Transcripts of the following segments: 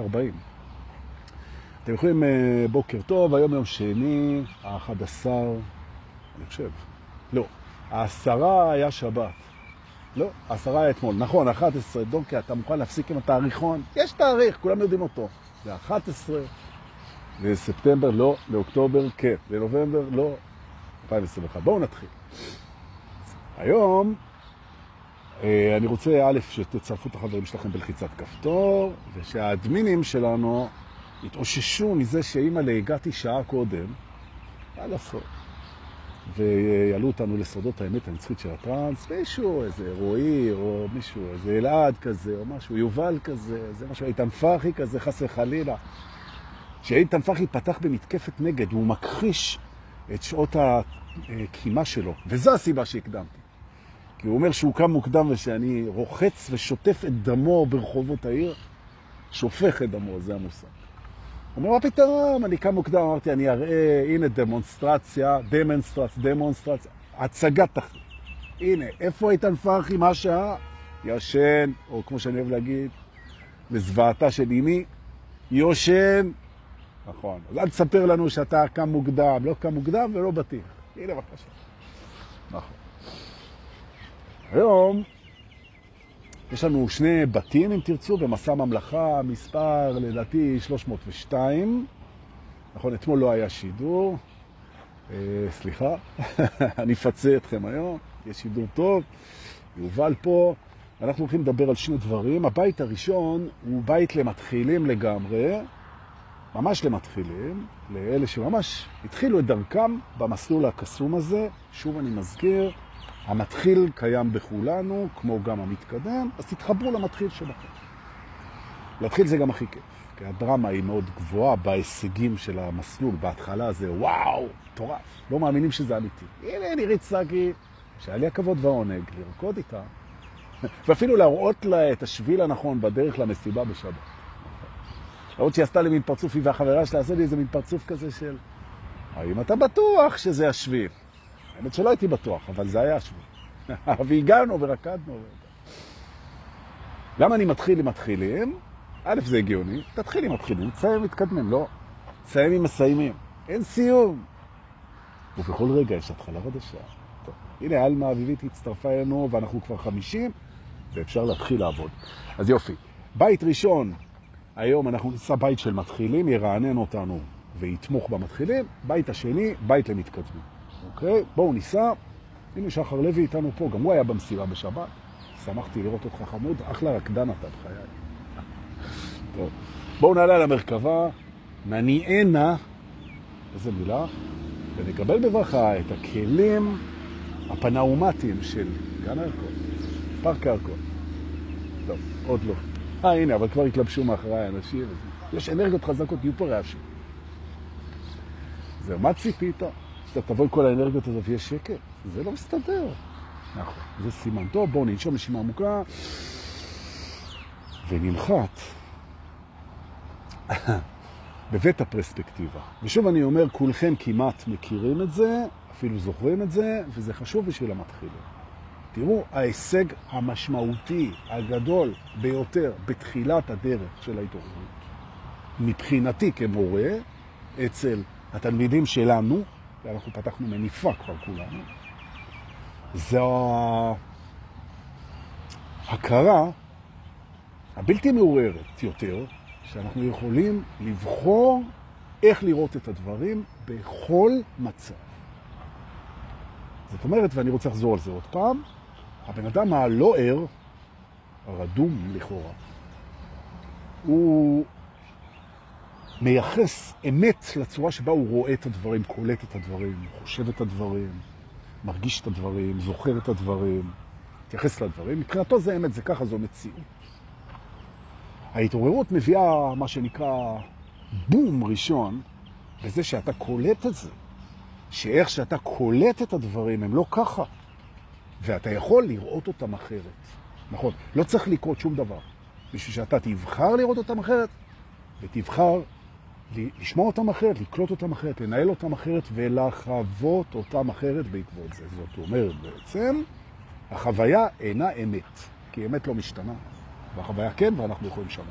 40. אתם יכולים, אה, בוקר טוב, היום יום שני, ה-11, אני חושב. לא, העשרה היה שבת. לא, העשרה היה אתמול. נכון, 11, דונקי, אתה מוכן להפסיק עם התאריכון? יש תאריך, כולם יודעים אותו. זה 11, לספטמבר לא, לאוקטובר כן, לנובמבר לא, 2021. בואו נתחיל. היום אני רוצה, א', שתצרפו את החברים שלכם בלחיצת כפתור, ושהאדמינים שלנו התאוששו מזה שאימא להגעתי שעה קודם, מה לעשות? ויעלו אותנו לסודות האמת הנצחית של הטרנס, מישהו, איזה רועי, או מישהו, איזה אלעד כזה, או משהו, יובל כזה, זה משהו, איתן פרחי כזה, חס וחלילה. שאיתן פרחי פתח במתקפת נגד, הוא מכחיש את שעות הקימה שלו, וזו הסיבה שהקדמתי. כי הוא אומר שהוא קם מוקדם ושאני רוחץ ושוטף את דמו ברחובות העיר, שופך את דמו, זה המושג. הוא אומר, מה פתאום? אני קם מוקדם, אמרתי, אני אראה, הנה דמונסטרציה, דמונסטרציה, דמונסטרציה, הצגת תחליט. הנה, איפה איתן פרחי? מה השעה? ישן, או כמו שאני אוהב להגיד, לזוועתה של אמי, יושן. נכון. אז אל תספר לנו שאתה קם מוקדם, לא קם מוקדם ולא בטיח. הנה בבקשה. נכון. היום יש לנו שני בתים, אם תרצו, במסע ממלכה, מספר לדעתי 302. נכון, אתמול לא היה שידור. אה, סליחה, אני אפצה אתכם היום, יש שידור טוב. יובל פה. אנחנו הולכים לדבר על שני דברים. הבית הראשון הוא בית למתחילים לגמרי, ממש למתחילים, לאלה שממש התחילו את דרכם במסלול הקסום הזה. שוב אני מזכיר, המתחיל קיים בכולנו, כמו גם המתקדם, אז תתחברו למתחיל שלכם. להתחיל זה גם הכי כיף, כי הדרמה היא מאוד גבוהה בהישגים של המסלול. בהתחלה זה וואו, מטורף, לא מאמינים שזה אמיתי. הנה נירית סגי, שהיה לי הכבוד והעונג לרקוד איתה, ואפילו להראות לה את השביל הנכון בדרך למסיבה בשבת. למרות שהיא עשתה לי מין פרצוף, היא והחברה שלה עשו לי איזה מין פרצוף כזה של, האם אתה בטוח שזה השביל? האמת שלא הייתי בטוח, אבל זה היה השביל. והגענו ורקדנו. למה אני מתחיל עם מתחילים? א', זה הגיוני, תתחיל עם מתחילים, תסיים מתקדמים, לא. תסיים עם מסיימים, אין סיום. ובכל רגע יש התחלה חדשה. טוב, הנה, אלמה אביבית הצטרפה אלינו, ואנחנו כבר חמישים, ואפשר להתחיל לעבוד. אז יופי. בית ראשון, היום אנחנו נעשה בית של מתחילים, ירענן אותנו ויתמוך במתחילים. בית השני, בית למתקדמים. אוקיי? בואו ניסע. הנה שחר לוי איתנו פה, גם הוא היה במסיבה בשבת. שמחתי לראות אותך חמוד, אחלה רקדן אתה בחיי. טוב. בואו נעלה על המרכבה, נניענה, איזה מילה, ונקבל בברכה את הכלים הפנאומטיים של גן הירקון, פארק הירקון. טוב, עוד לא. אה, הנה, אבל כבר התלבשו מאחוריי אנשים. יש אנרגיות חזקות, יהיו פה רעשים. זהו, מה ציפית? שאתה תבוא עם כל האנרגיות הזאת ויש שקט? זה לא מסתדר. נכון, זה סימן טוב. בואו ננשום נשימה עמוקה וננחת בבית הפרספקטיבה. ושוב אני אומר, כולכם כמעט מכירים את זה, אפילו זוכרים את זה, וזה חשוב בשביל המתחילים. תראו, ההישג המשמעותי, הגדול ביותר בתחילת הדרך של ההתעוררות, מבחינתי כמורה, אצל התלמידים שלנו, ואנחנו פתחנו מניפה כבר כולנו, זו ההכרה הבלתי מעוררת יותר, שאנחנו יכולים לבחור איך לראות את הדברים בכל מצב. זאת אומרת, ואני רוצה לחזור על זה עוד פעם, הבן אדם הלא ער, הרדום לכאורה, הוא מייחס אמת לצורה שבה הוא רואה את הדברים, קולט את הדברים, חושב את הדברים, מרגיש את הדברים, זוכר את הדברים, מתייחס לדברים. מבחינתו זה אמת, זה ככה, זו מציאות. ההתעוררות מביאה מה שנקרא בום ראשון, בזה שאתה קולט את זה, שאיך שאתה קולט את הדברים הם לא ככה, ואתה יכול לראות אותם אחרת. נכון, לא צריך לקרות שום דבר. בשביל שאתה תבחר לראות אותם אחרת, ותבחר לשמוע אותם אחרת, לקלוט אותם אחרת, לנהל אותם אחרת ולחוות אותם אחרת בעקבות זה. זאת אומרת בעצם, החוויה אינה אמת, כי אמת לא משתנה, והחוויה כן, ואנחנו יכולים לשנות.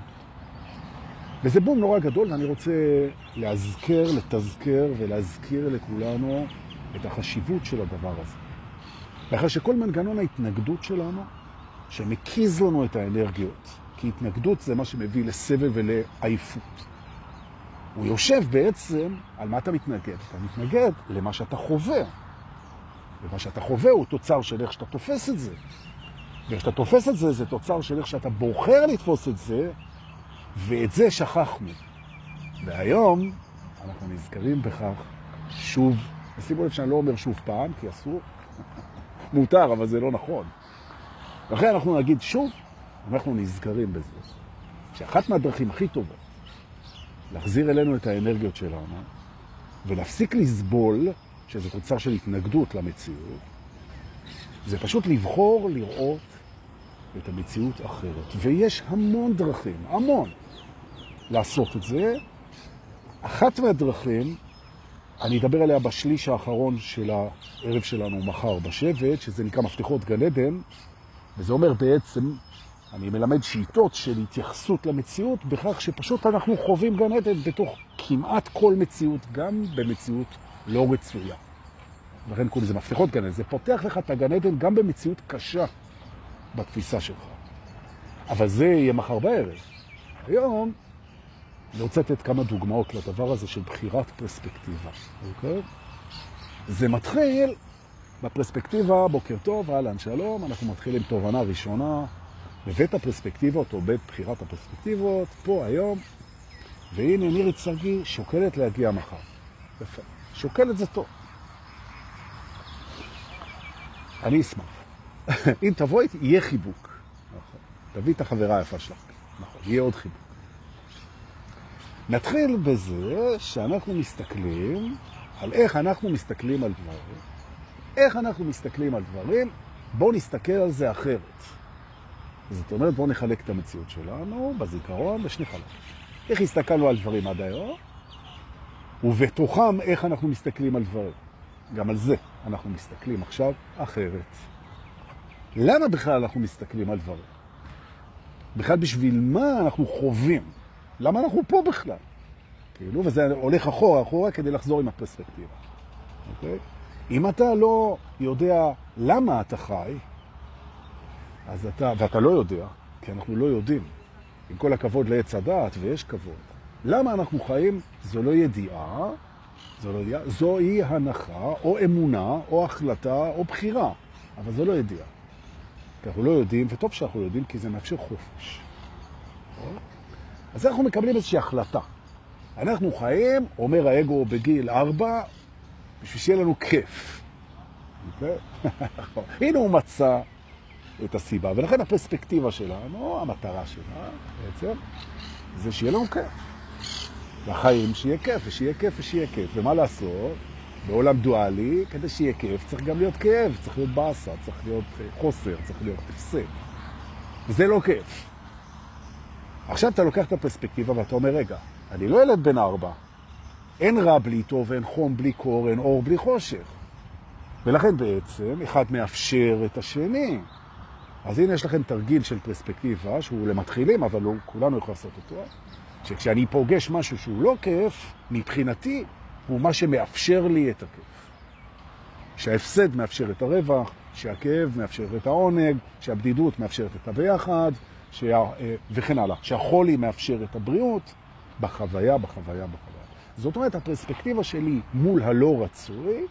וזה בום נורא גדול, ואני רוצה להזכר, לתזכר ולהזכיר לכולנו את החשיבות של הדבר הזה. לאחר שכל מנגנון ההתנגדות שלנו, שמקיז לנו את האנרגיות, כי התנגדות זה מה שמביא לסבל ולעייפות. הוא יושב בעצם, על מה אתה מתנגד? אתה מתנגד למה שאתה חווה. ומה שאתה חווה הוא תוצר של איך שאתה תופס את זה. ואיך שאתה תופס את זה, זה תוצר של איך שאתה בוחר לתפוס את זה, ואת זה שכחנו. והיום אנחנו נזכרים בכך שוב. ושימו לב שאני לא אומר שוב פעם, כי אסור. מותר, אבל זה לא נכון. לכן אנחנו נגיד שוב, אנחנו נזכרים בזה. שאחת מהדרכים הכי טובות להחזיר אלינו את האנרגיות שלנו ולהפסיק לסבול, שזה תוצר של התנגדות למציאות, זה פשוט לבחור לראות את המציאות אחרת. ויש המון דרכים, המון, לעשות את זה. אחת מהדרכים, אני אדבר עליה בשליש האחרון של הערב שלנו מחר בשבט, שזה נקרא מפתחות גן עדן, וזה אומר בעצם, אני מלמד שיטות של התייחסות למציאות, בכך שפשוט אנחנו חווים גן עדן בתוך כמעט כל מציאות, גם במציאות לא רצויה. לכן קוראים לזה מפתחות גן עדן. זה פותח לך את הגן עדן גם במציאות קשה בתפיסה שלך. אבל זה יהיה מחר בערב. היום אני רוצה לתת כמה דוגמאות לדבר הזה של בחירת פרספקטיבה, אוקיי? זה מתחיל בפרספקטיבה, בוקר טוב, אהלן, שלום, אנחנו מתחילים תובנה ראשונה בבית הפרספקטיבות או בית בחירת הפרספקטיבות, פה היום, והנה נירית סרגי שוקלת להגיע מחר. יפה. שוקלת זה טוב. אני אשמח. אם תבואי, יהיה חיבוק. נכון. תביא את החברה היפה שלך. נכון, יהיה עוד חיבוק. נתחיל בזה שאנחנו מסתכלים על איך אנחנו מסתכלים על דברים. איך אנחנו מסתכלים על דברים, בואו נסתכל על זה אחרת. זאת אומרת, בואו נחלק את המציאות שלנו בזיכרון בשני חלקים. איך הסתכלנו על דברים עד היום, ובתוכם איך אנחנו מסתכלים על דברים. גם על זה אנחנו מסתכלים עכשיו אחרת. למה בכלל אנחנו מסתכלים על דברים? בכלל בשביל מה אנחנו חווים? למה אנחנו פה בכלל? כאילו, וזה הולך אחורה, אחורה, כדי לחזור עם הפרספקטיבה. אוקיי? אם אתה לא יודע למה אתה חי, אז אתה, ואתה לא יודע, כי אנחנו לא יודעים, עם כל הכבוד לעץ הדעת, ויש כבוד, למה אנחנו חיים, זו לא ידיעה, זו לא ידיעה, זוהי הנחה, או אמונה, או החלטה, או בחירה, אבל זו לא ידיעה. כי אנחנו לא יודעים, וטוב שאנחנו יודעים, כי זה מאפשר חופש. אז אנחנו מקבלים איזושהי החלטה. אנחנו חיים, אומר האגו בגיל ארבע, בשביל שיהיה לנו כיף. הנה הוא מצא את הסיבה, ולכן הפרספקטיבה שלנו, המטרה שלה בעצם, זה שיהיה לנו כיף. לחיים שיהיה כיף, ושיהיה כיף ושיהיה כיף. ומה לעשות? בעולם דואלי, כדי שיהיה כיף, צריך גם להיות כאב, צריך להיות באסה, צריך להיות חוסר, צריך להיות הפסד. וזה לא כיף. עכשיו אתה לוקח את הפרספקטיבה ואתה אומר, רגע, אני לא ילד בן ארבע. אין רע בלי טוב, אין חום בלי קור, אין אור בלי חושך. ולכן בעצם אחד מאפשר את השני. אז הנה יש לכם תרגיל של פרספקטיבה, שהוא למתחילים, אבל לא, כולנו יכולים לעשות אותו, שכשאני פוגש משהו שהוא לא כיף, מבחינתי הוא מה שמאפשר לי את הכיף. שההפסד מאפשר את הרווח, שהכאב מאפשר את העונג, שהבדידות מאפשרת את הביחד, שה... וכן הלאה, שהחולי מאפשר את הבריאות, בחוויה, בחוויה, בחוויה. זאת אומרת, הפרספקטיבה שלי מול הלא רצוי,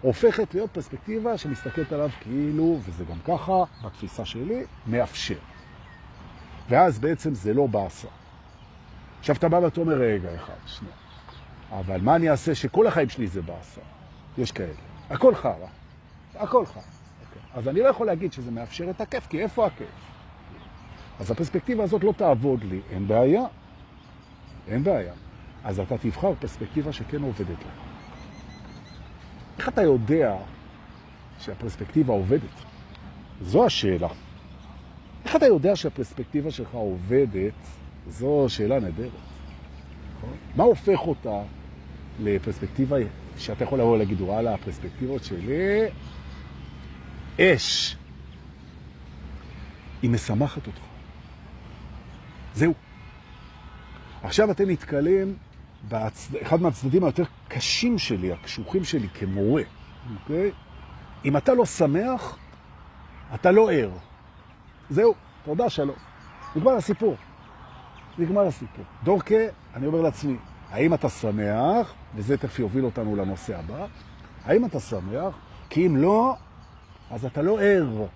הופכת להיות פרספקטיבה שמסתכלת עליו כאילו, וזה גם ככה, בתפיסה שלי, מאפשר. ואז בעצם זה לא בעשה. עכשיו אתה בא ואתה אומר, רגע אחד, שנייה. אבל מה אני אעשה שכל החיים שלי זה בעשה? יש כאלה. הכל חרא. הכל חרא. Okay. אוקיי. אז אני לא יכול להגיד שזה מאפשר את הכיף, כי איפה הכיף? אז הפרספקטיבה הזאת לא תעבוד לי, אין בעיה. אין בעיה. אז אתה תבחר פרספקטיבה שכן עובדת לך. איך אתה יודע שהפרספקטיבה עובדת? זו השאלה. איך אתה יודע שהפרספקטיבה שלך עובדת? זו שאלה נהדרת. מה הופך אותה לפרספקטיבה שאתה יכול לבוא ולהגיד, וואלה, הפרספקטיבות שלי אש. היא משמחת אותך. זהו. עכשיו אתם נתקלים באחד מהצדדים היותר קשים שלי, הקשוחים שלי כמורה, אוקיי? אם אתה לא שמח, אתה לא ער. זהו, תודה שלום. נגמר הסיפור. נגמר הסיפור. דורקה, אני אומר לעצמי, האם אתה שמח, וזה תכף יוביל אותנו לנושא הבא, האם אתה שמח? כי אם לא, אז אתה לא ער.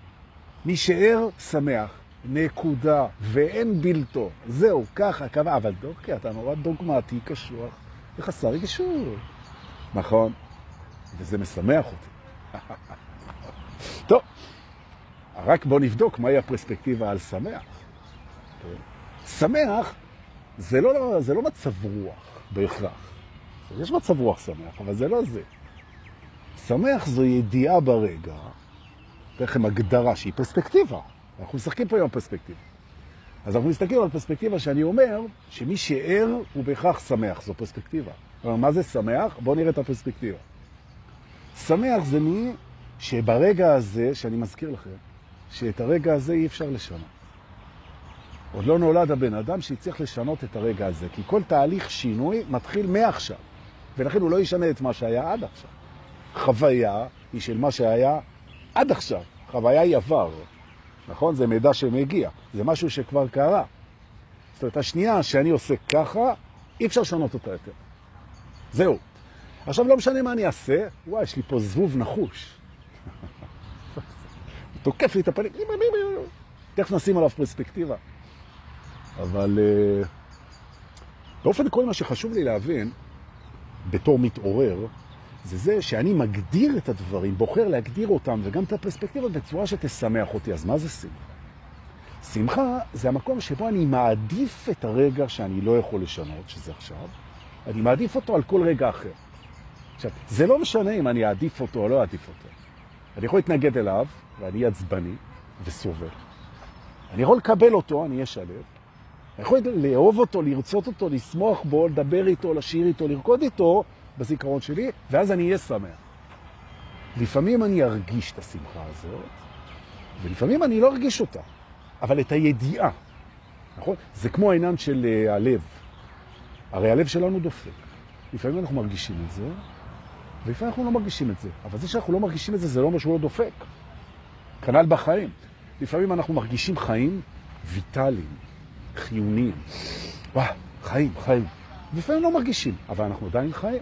מי שער, שמח. נקודה, ואין בלתו. זהו, ככה, קבע. אבל דורקה, אתה נורא דוגמטי, קשוח, וחסר רגישות. נכון, וזה משמח אותי. טוב, רק בוא נבדוק מהי הפרספקטיבה על שמח. שמח זה לא, זה לא מצב רוח בהכרח. יש מצב רוח שמח, אבל זה לא זה. שמח זו ידיעה ברגע, לכם הגדרה שהיא פרספקטיבה. אנחנו משחקים פה עם הפרספקטיבה. אז אנחנו מסתכלים על פרספקטיבה שאני אומר שמי שער הוא בהכרח שמח, זו פרספקטיבה. אבל מה זה שמח? בואו נראה את הפרספקטיבה. שמח זה מי שברגע הזה, שאני מזכיר לכם, שאת הרגע הזה אי אפשר לשנות. עוד לא נולד הבן אדם שהצליח לשנות את הרגע הזה, כי כל תהליך שינוי מתחיל מעכשיו, ולכן הוא לא ישנה את מה שהיה עד עכשיו. חוויה היא של מה שהיה עד עכשיו. חוויה היא עבר, נכון? זה מידע שמגיע, זה משהו שכבר קרה. זאת אומרת, השנייה שאני עושה ככה, אי אפשר לשנות אותה יותר. זהו. עכשיו לא משנה מה אני אעשה, וואי, יש לי פה זבוב נחוש. תוקף לי את הפנים, תכף נשים עליו פרספקטיבה. אבל uh, באופן כל מה שחשוב לי להבין, בתור מתעורר, זה זה שאני מגדיר את הדברים, בוחר להגדיר אותם, וגם את הפרספקטיבה בצורה שתשמח אותי. אז מה זה שמחה? שמחה זה המקום שבו אני מעדיף את הרגע שאני לא יכול לשנות, שזה עכשיו, אני מעדיף אותו על כל רגע אחר. עכשיו, זה לא משנה אם אני אעדיף אותו או לא אעדיף אותו. אני יכול להתנגד אליו, ואני עצבני וסובל. אני יכול לקבל אותו, אני אהיה שלב. אני יכול לאהוב אותו, לרצות אותו, לשמוח בו, לדבר איתו, לשיר איתו, לרקוד איתו בזיכרון שלי, ואז אני אהיה שמח. לפעמים אני ארגיש את השמחה הזאת, ולפעמים אני לא ארגיש אותה, אבל את הידיעה, נכון? זה כמו העניין של uh, הלב. הרי הלב שלנו דופק. לפעמים אנחנו מרגישים את זה, ולפעמים אנחנו לא מרגישים את זה. אבל זה שאנחנו לא מרגישים את זה, זה לא אומר שהוא לא דופק. כנ"ל בחיים. לפעמים אנחנו מרגישים חיים ויטליים, חיוניים. וואה, חיים, חיים. לפעמים לא מרגישים, אבל אנחנו עדיין חיים.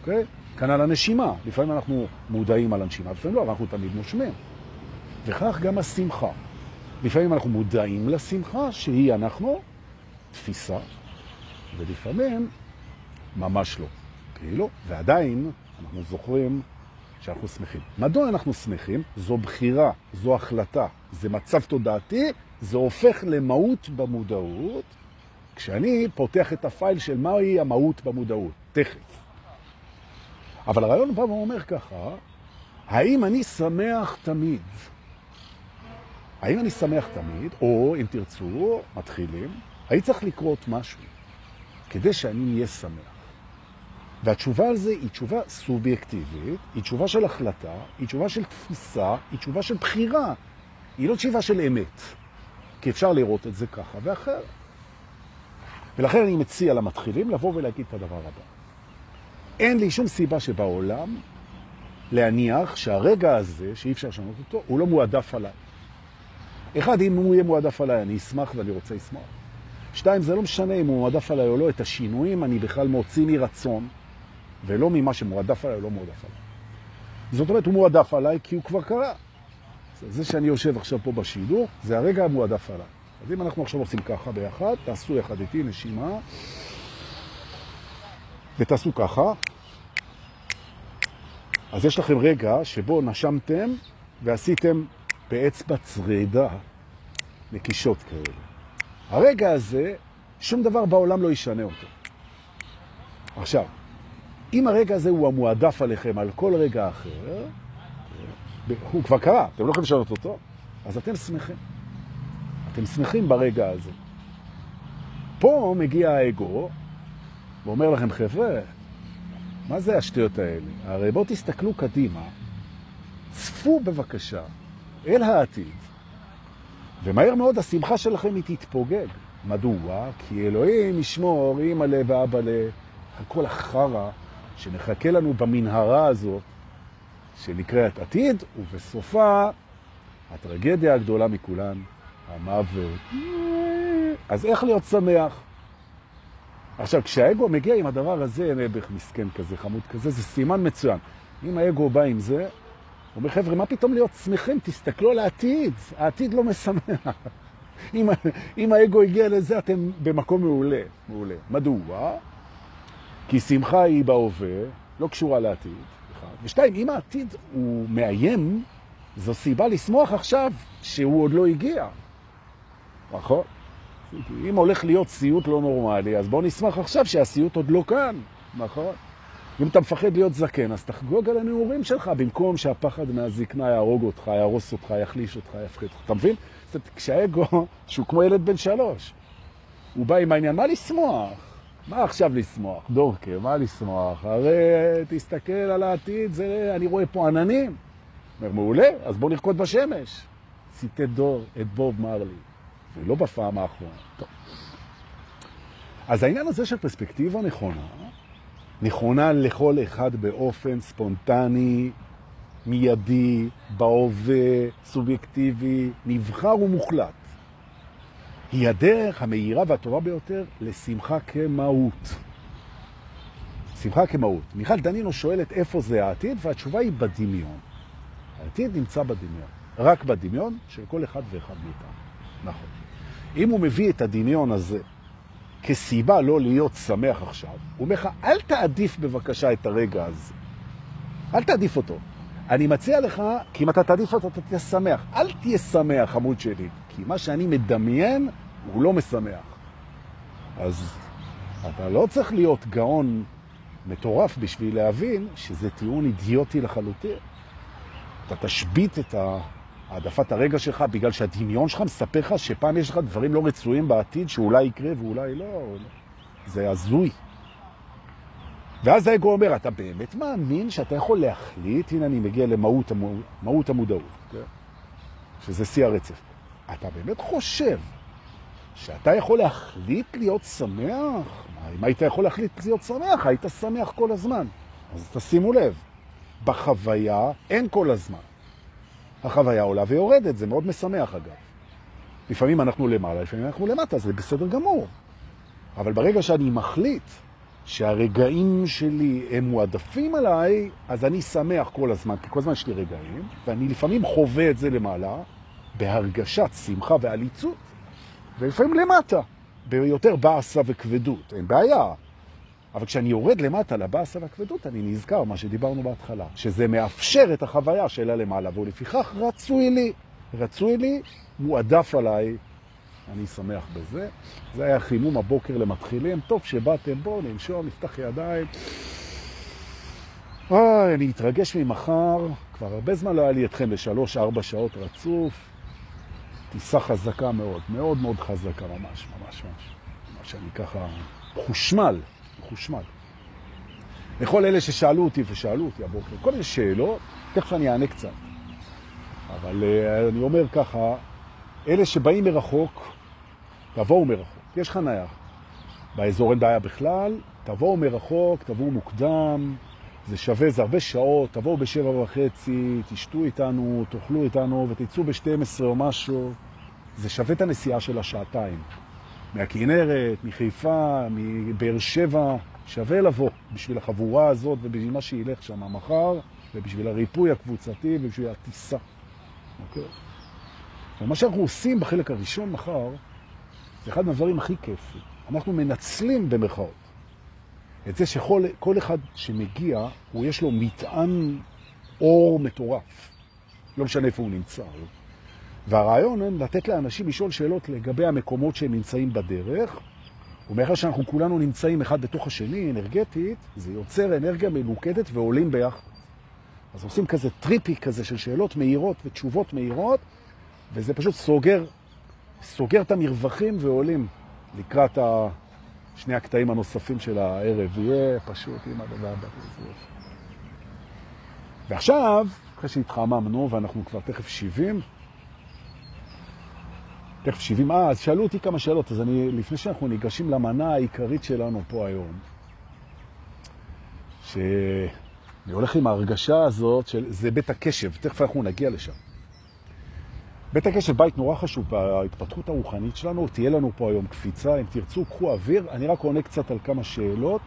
אוקיי? כנ"ל הנשימה. לפעמים אנחנו מודעים על הנשימה, לפעמים לא, אבל אנחנו תמיד נושמים. וכך גם השמחה. לפעמים אנחנו מודעים לשמחה, שהיא אנחנו, תפיסה, ולפעמים ממש לא. כאילו, ועדיין אנחנו זוכרים שאנחנו שמחים. מדוע אנחנו שמחים? זו בחירה, זו החלטה, זה מצב תודעתי, זה הופך למהות במודעות, כשאני פותח את הפייל של מהי המהות במודעות, תכף. אבל הרעיון בא ואומר ככה, האם אני שמח תמיד? האם אני שמח תמיד, או אם תרצו, מתחילים, האם צריך לקרות משהו כדי שאני אהיה שמח? והתשובה על זה היא תשובה סובייקטיבית, היא תשובה של החלטה, היא תשובה של תפיסה, היא תשובה של בחירה. היא לא תשובה של אמת, כי אפשר לראות את זה ככה ואחר. ולכן אני מציע למתחילים לבוא ולהגיד את הדבר הבא. אין לי שום סיבה שבעולם להניח שהרגע הזה, שאי אפשר לשנות אותו, הוא לא מועדף עליי. אחד, אם הוא יהיה מועדף עליי, אני אשמח ואני רוצה לשמוח. שתיים, זה לא משנה אם הוא מועדף עליי או לא, את השינויים אני בכלל מוציא מרצון. ולא ממה שמועדף עליי או לא מועדף עליי. זאת אומרת, הוא מועדף עליי כי הוא כבר קרה. זה שאני יושב עכשיו פה בשידור, זה הרגע המועדף עליי. אז אם אנחנו עכשיו עושים ככה ביחד, תעשו יחד איתי נשימה, ותעשו ככה. אז יש לכם רגע שבו נשמתם ועשיתם באצבע צרידה נקישות כאלה. הרגע הזה, שום דבר בעולם לא ישנה אותו. עכשיו, אם הרגע הזה הוא המועדף עליכם על כל רגע אחר, הוא כבר קרה, אתם לא יכולים לשנות אותו, אז אתם שמחים. אתם שמחים ברגע הזה. פה מגיע האגו ואומר לכם, חבר'ה, מה זה השטויות האלה? הרי בואו תסתכלו קדימה, צפו בבקשה אל העתיד, ומהר מאוד השמחה שלכם היא תתפוגג. מדוע? כי אלוהים ישמור, אימא לב ואבא לב, על כל החרא שמחכה לנו במנהרה הזאת, שנקראת עתיד, ובסופה הטרגדיה הגדולה מכולן, המוות. אז איך להיות שמח? עכשיו, כשהאגו מגיע עם הדבר הזה, נעבך מסכן כזה, חמוד כזה, זה סימן מצוין. אם האגו בא עם זה, הוא אומר, חבר'ה, מה פתאום להיות שמחים? תסתכלו על העתיד, העתיד לא משמח. אם, אם האגו הגיע לזה, אתם במקום מעולה. מעולה. מדוע? כי שמחה היא בהווה, לא קשורה לעתיד. ושתיים, אם העתיד הוא מאיים, זו סיבה לשמוח עכשיו שהוא עוד לא הגיע. נכון? אם הולך להיות סיוט לא נורמלי, אז בוא נשמח עכשיו שהסיוט עוד לא כאן, נכון? אם אתה מפחד להיות זקן, אז תחגוג על הנעורים שלך, במקום שהפחד מהזקנה יהרוג אותך, יהרוס אותך, יחליש אותך, יפחד אותך. אתה מבין? כשהאגו, שהוא כמו ילד בן שלוש, הוא בא עם העניין, מה לשמוח? מה עכשיו לשמוח? דורקה, מה לשמוח? הרי תסתכל על העתיד, זה, אני רואה פה עננים. אומר, מעולה, אז בוא נרקוד בשמש. ציטט דור את בוב מרלי. ולא בפעם האחרונה. אז העניין הזה של פרספקטיבה נכונה, נכונה לכל אחד באופן ספונטני, מיידי, בהווה, סובייקטיבי, נבחר ומוחלט. היא הדרך המהירה והטובה ביותר לשמחה כמהות. שמחה כמהות. מיכל דנינו שואלת איפה זה העתיד, והתשובה היא בדמיון. העתיד נמצא בדמיון. רק בדמיון של כל אחד ואחד מאיתנו. נכון. אם הוא מביא את הדמיון הזה כסיבה לא להיות שמח עכשיו, הוא אומר לך, אל תעדיף בבקשה את הרגע הזה. אל תעדיף אותו. אני מציע לך, כי אם אתה תעדיף אותו, אתה תהיה שמח. אל תהיה שמח, עמוד שלי, כי מה שאני מדמיין הוא לא משמח. אז אתה לא צריך להיות גאון מטורף בשביל להבין שזה טיעון אידיוטי לחלוטין. אתה תשבית את ה... העדפת הרגע שלך, בגלל שהדמיון שלך מספר לך שפעם יש לך דברים לא רצויים בעתיד שאולי יקרה ואולי לא. זה הזוי. ואז האגו אומר, אתה באמת מאמין שאתה יכול להחליט, הנה אני מגיע למהות המוד, המודעות, כן? שזה שיא הרצף. אתה באמת חושב שאתה יכול להחליט להיות שמח? אם היית יכול להחליט להיות שמח, היית שמח כל הזמן. אז תשימו לב, בחוויה אין כל הזמן. החוויה עולה ויורדת, זה מאוד משמח אגב. לפעמים אנחנו למעלה, לפעמים אנחנו למטה, זה בסדר גמור. אבל ברגע שאני מחליט שהרגעים שלי הם מועדפים עליי, אז אני שמח כל הזמן, כי כל הזמן יש לי רגעים, ואני לפעמים חווה את זה למעלה, בהרגשת שמחה ועליצות, ולפעמים למטה, ביותר בעשה וכבדות. אין בעיה, אבל כשאני יורד למטה לבאסה והכבדות, אני נזכר מה שדיברנו בהתחלה, שזה מאפשר את החוויה שלה למעלה, ולפיכך רצוי לי, רצוי לי, מועדף עליי, אני שמח בזה. זה היה חימום הבוקר למתחילים, טוב שבאתם, בואו ננשום, נפתח ידיים. אוי, אני אתרגש ממחר, כבר הרבה זמן לא היה לי אתכם לשלוש-ארבע שעות רצוף. טיסה חזקה מאוד, מאוד מאוד חזקה, ממש, ממש, ממש. ממש אני ככה חושמל. מחושמל. לכל אלה ששאלו אותי ושאלו אותי הבוקר, כל מיני שאלות, תכף אני אענה קצת. אבל uh, אני אומר ככה, אלה שבאים מרחוק, תבואו מרחוק, יש חניה. באזור אין בעיה בכלל, תבואו מרחוק, תבואו מוקדם, זה שווה, זה הרבה שעות, תבואו בשבע וחצי, תשתו איתנו, תאכלו איתנו ותצאו ב-12 או משהו, זה שווה את הנסיעה של השעתיים. מהכינרת, מחיפה, מבאר שבע, שווה לבוא בשביל החבורה הזאת ובשביל מה שילך שם מחר, ובשביל הריפוי הקבוצתי ובשביל הטיסה. אוקיי? ומה שאנחנו עושים בחלק הראשון מחר, זה אחד מהדברים הכי כיפי. אנחנו מנצלים במרכאות את זה שכל אחד שמגיע, הוא יש לו מטען אור מטורף. לא משנה איפה הוא נמצא. והרעיון הוא לתת לאנשים לשאול שאלות לגבי המקומות שהם נמצאים בדרך, ומאחר שאנחנו כולנו נמצאים אחד בתוך השני, אנרגטית, זה יוצר אנרגיה מלוכדת ועולים ביחד. אז עושים כזה טריפי כזה של שאלות מהירות ותשובות מהירות, וזה פשוט סוגר, סוגר את המרווחים ועולים לקראת שני הקטעים הנוספים של הערב. יהיה פשוט עם הדבר הבא. ועכשיו, אחרי שהתחממנו ואנחנו כבר תכף 70, תכף 70, אה, אז שאלו אותי כמה שאלות, אז אני, לפני שאנחנו ניגשים למנה העיקרית שלנו פה היום, שאני הולך עם ההרגשה הזאת של, זה בית הקשב, תכף אנחנו נגיע לשם. בית הקשב, בית נורא חשוב בהתפתחות הרוחנית שלנו, תהיה לנו פה היום קפיצה, אם תרצו, קחו אוויר, אני רק עונה קצת על כמה שאלות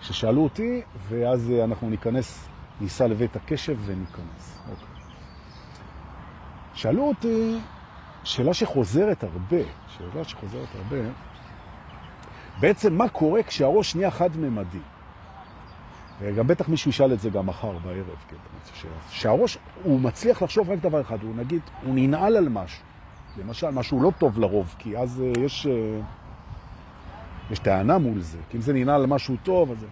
ששאלו אותי, ואז אנחנו ניכנס, ניסע לבית הקשב וניכנס. אוקיי. שאלו אותי, שאלה שחוזרת הרבה, שאלה שחוזרת הרבה, בעצם מה קורה כשהראש נהיה חד-ממדי? וגם בטח מישהו ישאל את זה גם מחר בערב, כן, שהראש, הוא מצליח לחשוב רק דבר אחד, הוא נגיד, הוא ננעל על משהו, למשל, משהו לא טוב לרוב, כי אז uh, יש, uh, יש טענה מול זה, כי אם זה ננעל על משהו טוב, אז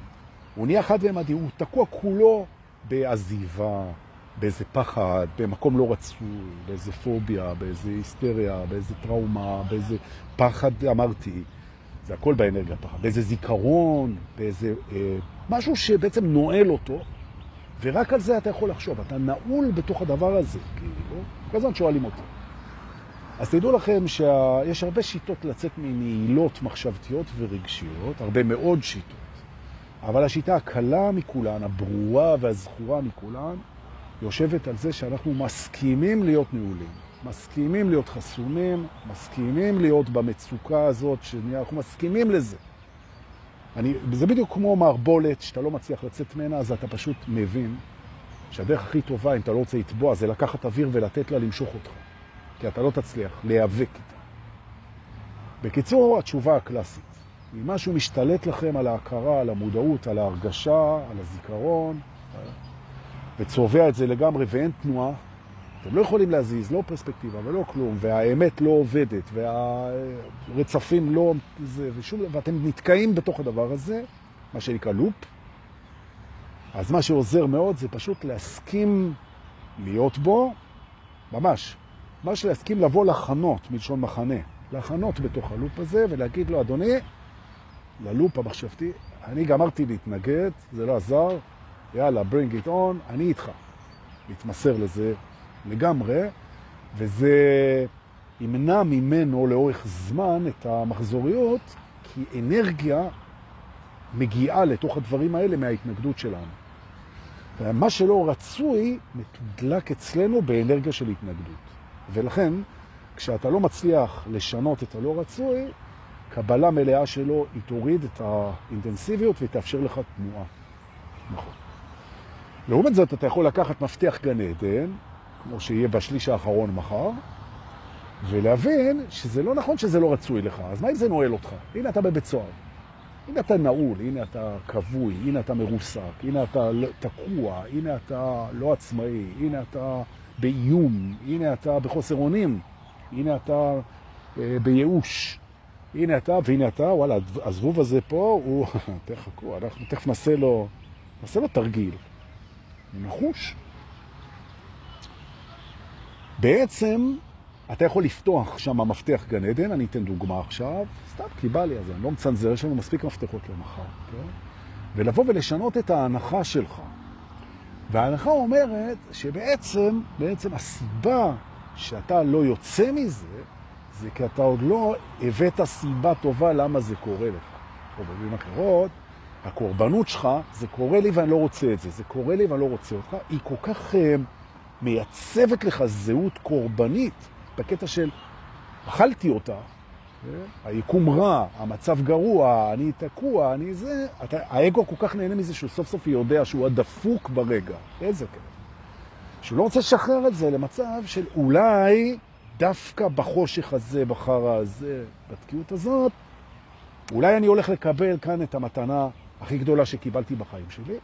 הוא נהיה חד-ממדי, הוא תקוע כולו בעזיבה, באיזה פחד, במקום לא רצוי, באיזה פוביה, באיזה היסטריה, באיזה טראומה, באיזה פחד, אמרתי, זה הכל באנרגיה פחד, באיזה זיכרון, באיזה אה, משהו שבעצם נועל אותו, ורק על זה אתה יכול לחשוב, אתה נעול בתוך הדבר הזה, כאילו, כל הזמן שואלים אותי. אז תדעו לכם שיש הרבה שיטות לצאת מנעילות מחשבתיות ורגשיות, הרבה מאוד שיטות, אבל השיטה הקלה מכולן, הברורה והזכורה מכולן, יושבת על זה שאנחנו מסכימים להיות נעולים, מסכימים להיות חסומים, מסכימים להיות במצוקה הזאת, שאנחנו מסכימים לזה. אני, זה בדיוק כמו מערבולת, שאתה לא מצליח לצאת ממנה, אז אתה פשוט מבין שהדרך הכי טובה, אם אתה לא רוצה לטבוע, זה לקחת אוויר ולתת לה למשוך אותך. כי אתה לא תצליח להיאבק איתה. בקיצור, התשובה הקלאסית. אם משהו משתלט לכם על ההכרה, על המודעות, על ההרגשה, על הזיכרון, וצובע את זה לגמרי ואין תנועה, אתם לא יכולים להזיז, לא פרספקטיבה ולא כלום, והאמת לא עובדת, והרצפים לא... זה, ושום, ואתם נתקעים בתוך הדבר הזה, מה שנקרא לופ. אז מה שעוזר מאוד זה פשוט להסכים להיות בו, ממש, ממש להסכים לבוא לחנות, מלשון מחנה, לחנות בתוך הלופ הזה ולהגיד לו, אדוני, ללופ המחשבתי, אני גמרתי להתנגד, זה לא עזר, יאללה, bring it on, אני איתך. להתמסר לזה לגמרי, וזה ימנע ממנו לאורך זמן את המחזוריות, כי אנרגיה מגיעה לתוך הדברים האלה מההתנגדות שלנו. ומה שלא רצוי מתודלק אצלנו באנרגיה של התנגדות. ולכן, כשאתה לא מצליח לשנות את הלא רצוי, קבלה מלאה שלו היא תוריד את האינטנסיביות ותאפשר לך תנועה. נכון. לעומת זאת, אתה יכול לקחת מפתח גן עדן, כמו שיהיה בשליש האחרון מחר, ולהבין שזה לא נכון שזה לא רצוי לך. אז מה אם זה נועל אותך? הנה אתה בבית סוהר. הנה אתה נעול, הנה אתה כבוי, הנה אתה מרוסק, הנה אתה לא- תקוע, הנה אתה לא עצמאי, הנה אתה באיום, הנה אתה בחוסר אונים, הנה אתה אה, בייאוש, הנה אתה, והנה אתה, וואלה, הזבוב הזה פה, הוא, תחכו, אנחנו תכף נעשה לו, נעשה לו תרגיל. נחוש. בעצם אתה יכול לפתוח שם מפתח גן עדן, אני אתן דוגמה עכשיו, סתם כי בא לי, אז אני לא מצנזר, יש לנו מספיק מפתחות למחר, כן? ולבוא ולשנות את ההנחה שלך. וההנחה אומרת שבעצם, בעצם הסיבה שאתה לא יוצא מזה, זה כי אתה עוד לא הבאת סיבה טובה למה זה קורה לך. או במילים אחרות, הקורבנות שלך, זה קורה לי ואני לא רוצה את זה, זה קורה לי ואני לא רוצה אותך, היא כל כך uh, מייצבת לך זהות קורבנית, בקטע של אכלתי אותה, כן? היקום רע, המצב גרוע, אני תקוע, אני זה, אתה, האגו כל כך נהנה מזה שהוא סוף סוף יודע שהוא הדפוק ברגע. איזה כאלה. שהוא לא רוצה לשחרר את זה למצב של אולי דווקא בחושך הזה, בחרה הזה, בתקיעות הזאת, אולי אני הולך לקבל כאן את המתנה הכי גדולה שקיבלתי בחיים שלי.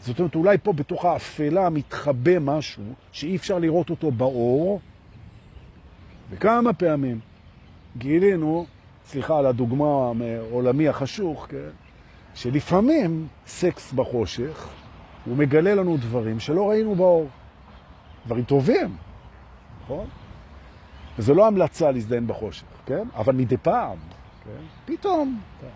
זאת אומרת, אולי פה בתוך האפלה מתחבא משהו שאי אפשר לראות אותו באור, וכמה פעמים גילינו, סליחה על הדוגמה מעולמי החשוך, כן? שלפעמים סקס בחושך הוא מגלה לנו דברים שלא ראינו באור. דברים טובים, נכון? וזו לא המלצה להזדהן בחושך, כן? אבל מדי פעם, כן? פתאום. כן.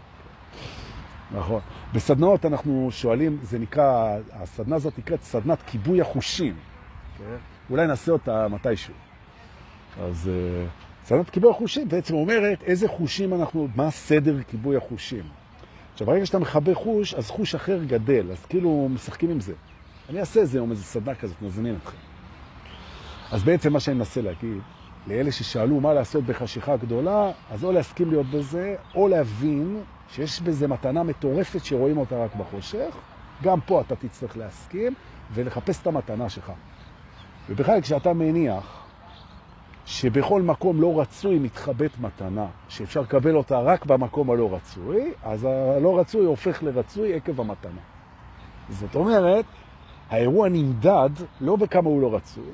נכון. בסדנאות אנחנו שואלים, זה נקרא, הסדנה הזאת נקראת סדנת כיבוי החושים. כן? אולי נעשה אותה מתישהו. אז סדנת כיבוי החושים בעצם אומרת איזה חושים אנחנו, מה הסדר כיבוי החושים. עכשיו, ברגע שאתה מחבר חוש, אז חוש אחר גדל, אז כאילו משחקים עם זה. אני אעשה איזה יום, איזה סדנה כזאת, נזמין אתכם. אז בעצם מה שאני מנסה להגיד, לאלה ששאלו מה לעשות בחשיכה גדולה, אז או להסכים להיות בזה, או להבין שיש בזה מתנה מטורפת שרואים אותה רק בחושך. גם פה אתה תצטרך להסכים ולחפש את המתנה שלך. ובכלל, כשאתה מניח שבכל מקום לא רצוי מתחבאת מתנה, שאפשר לקבל אותה רק במקום הלא רצוי, אז הלא רצוי הופך לרצוי עקב המתנה. זאת אומרת, האירוע נמדד לא בכמה הוא לא רצוי,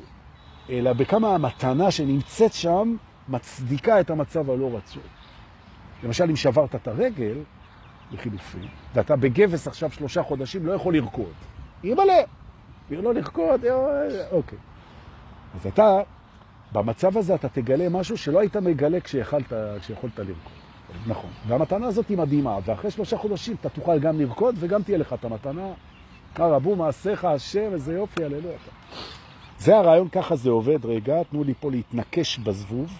אלא בכמה המתנה שנמצאת שם מצדיקה את המצב הלא רצוי. למשל, אם שברת את הרגל, לחילופין, ואתה בגבס עכשיו שלושה חודשים, לא יכול לרקוד. מלא. לא לרקוד, אה, אוקיי. אז אתה, במצב הזה אתה תגלה משהו שלא היית מגלה כשיכולת, כשיכולת לרקוד. נכון. והמתנה הזאת היא מדהימה, ואחרי שלושה חודשים אתה תוכל גם לרקוד וגם תהיה לך את המתנה. רבו מעשיך השם, איזה יופי, הללו אתה. זה הרעיון, ככה זה עובד. רגע, תנו לי פה להתנקש בזבוב,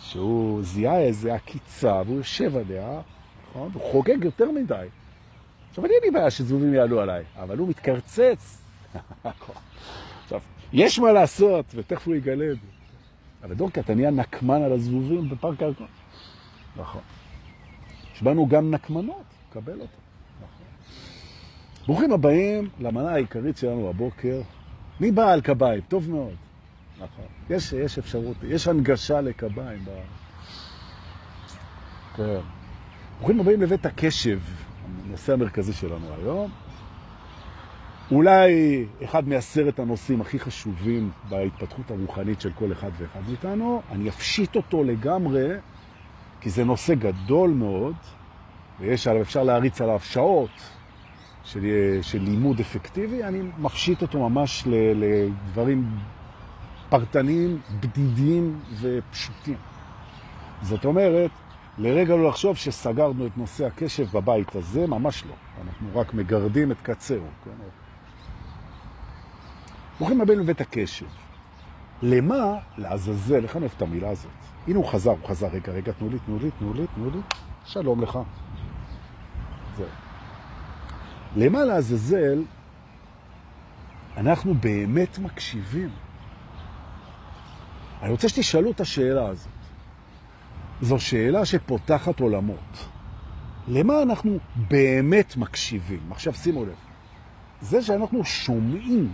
שהוא זיהה איזה עקיצה, והוא יושב עליה, נכון? הוא חוגג יותר מדי. עכשיו, אני אין לי בעיה שזבובים יעלו עליי, אבל הוא מתקרצץ. עכשיו, יש מה לעשות, ותכף הוא יגלה את זה. אבל דורקה, אתה נהיה נקמן על הזבובים בפארק הירקון. נכון. יש בנו גם נקמנות, קבל אותה. נכון. ברוכים הבאים למנה העיקרית שלנו הבוקר. מי בא על קביים? טוב מאוד. נכון. יש, יש אפשרות, יש הנגשה לקביים. ב... כן. ברוכים הבאים לבית הקשב, הנושא המרכזי שלנו היום. אולי אחד מעשרת הנושאים הכי חשובים בהתפתחות הרוחנית של כל אחד ואחד מאיתנו. אני אפשיט אותו לגמרי, כי זה נושא גדול מאוד, ויש עליו, אפשר להריץ עליו שעות של, של לימוד אפקטיבי. אני מפשיט אותו ממש לדברים פרטניים, בדידים ופשוטים. זאת אומרת, לרגע לא לחשוב שסגרנו את נושא הקשב בבית הזה, ממש לא. אנחנו רק מגרדים את קצרו. כן? ברוכים הבאים לבית הקשב. למה לעזאזל, אוהב את המילה הזאת? הנה הוא חזר, הוא חזר, רגע, רגע, תנו לי, תנו לי, תנו לי, תנו לי. שלום לך. למה לעזאזל אנחנו באמת מקשיבים? אני רוצה שתשאלו את השאלה הזאת. זו שאלה שפותחת עולמות. למה אנחנו באמת מקשיבים? עכשיו שימו לב, זה שאנחנו שומעים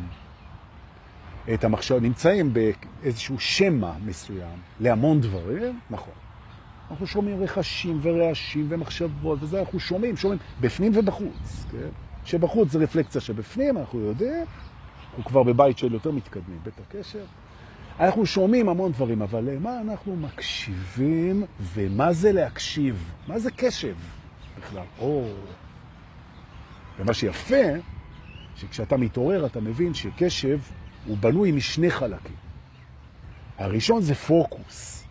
את המחשב, נמצאים באיזשהו שמע מסוים להמון דברים, נכון. אנחנו שומעים רכשים ורעשים ומחשבות, וזה אנחנו שומעים, שומעים בפנים ובחוץ, כן? שבחוץ זה רפלקציה שבפנים, אנחנו יודעים, אנחנו כבר בבית של יותר מתקדמים, בית הקשר. אנחנו שומעים המון דברים, אבל למה אנחנו מקשיבים, ומה זה להקשיב? מה זה קשב בכלל? או... ומה שיפה, שכשאתה מתעורר אתה מבין שקשב הוא בנוי משני חלקים. הראשון זה פוקוס.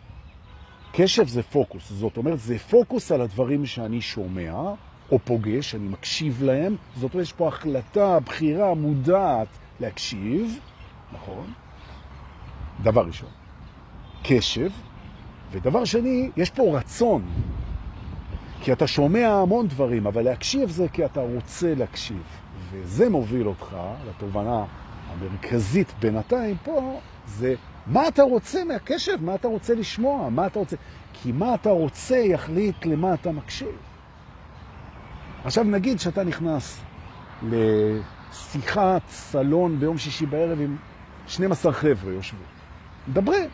קשב זה פוקוס, זאת אומרת, זה פוקוס על הדברים שאני שומע או פוגש, אני מקשיב להם, זאת אומרת, יש פה החלטה, בחירה מודעת להקשיב, נכון? דבר ראשון, קשב, ודבר שני, יש פה רצון. כי אתה שומע המון דברים, אבל להקשיב זה כי אתה רוצה להקשיב. וזה מוביל אותך לתובנה המרכזית בינתיים פה, זה מה אתה רוצה מהקשב, מה אתה רוצה לשמוע, מה אתה רוצה... כי מה אתה רוצה יחליט למה אתה מקשיב. עכשיו נגיד שאתה נכנס לשיחת סלון ביום שישי בערב עם 12 חבר'ה יושבים. מדברים.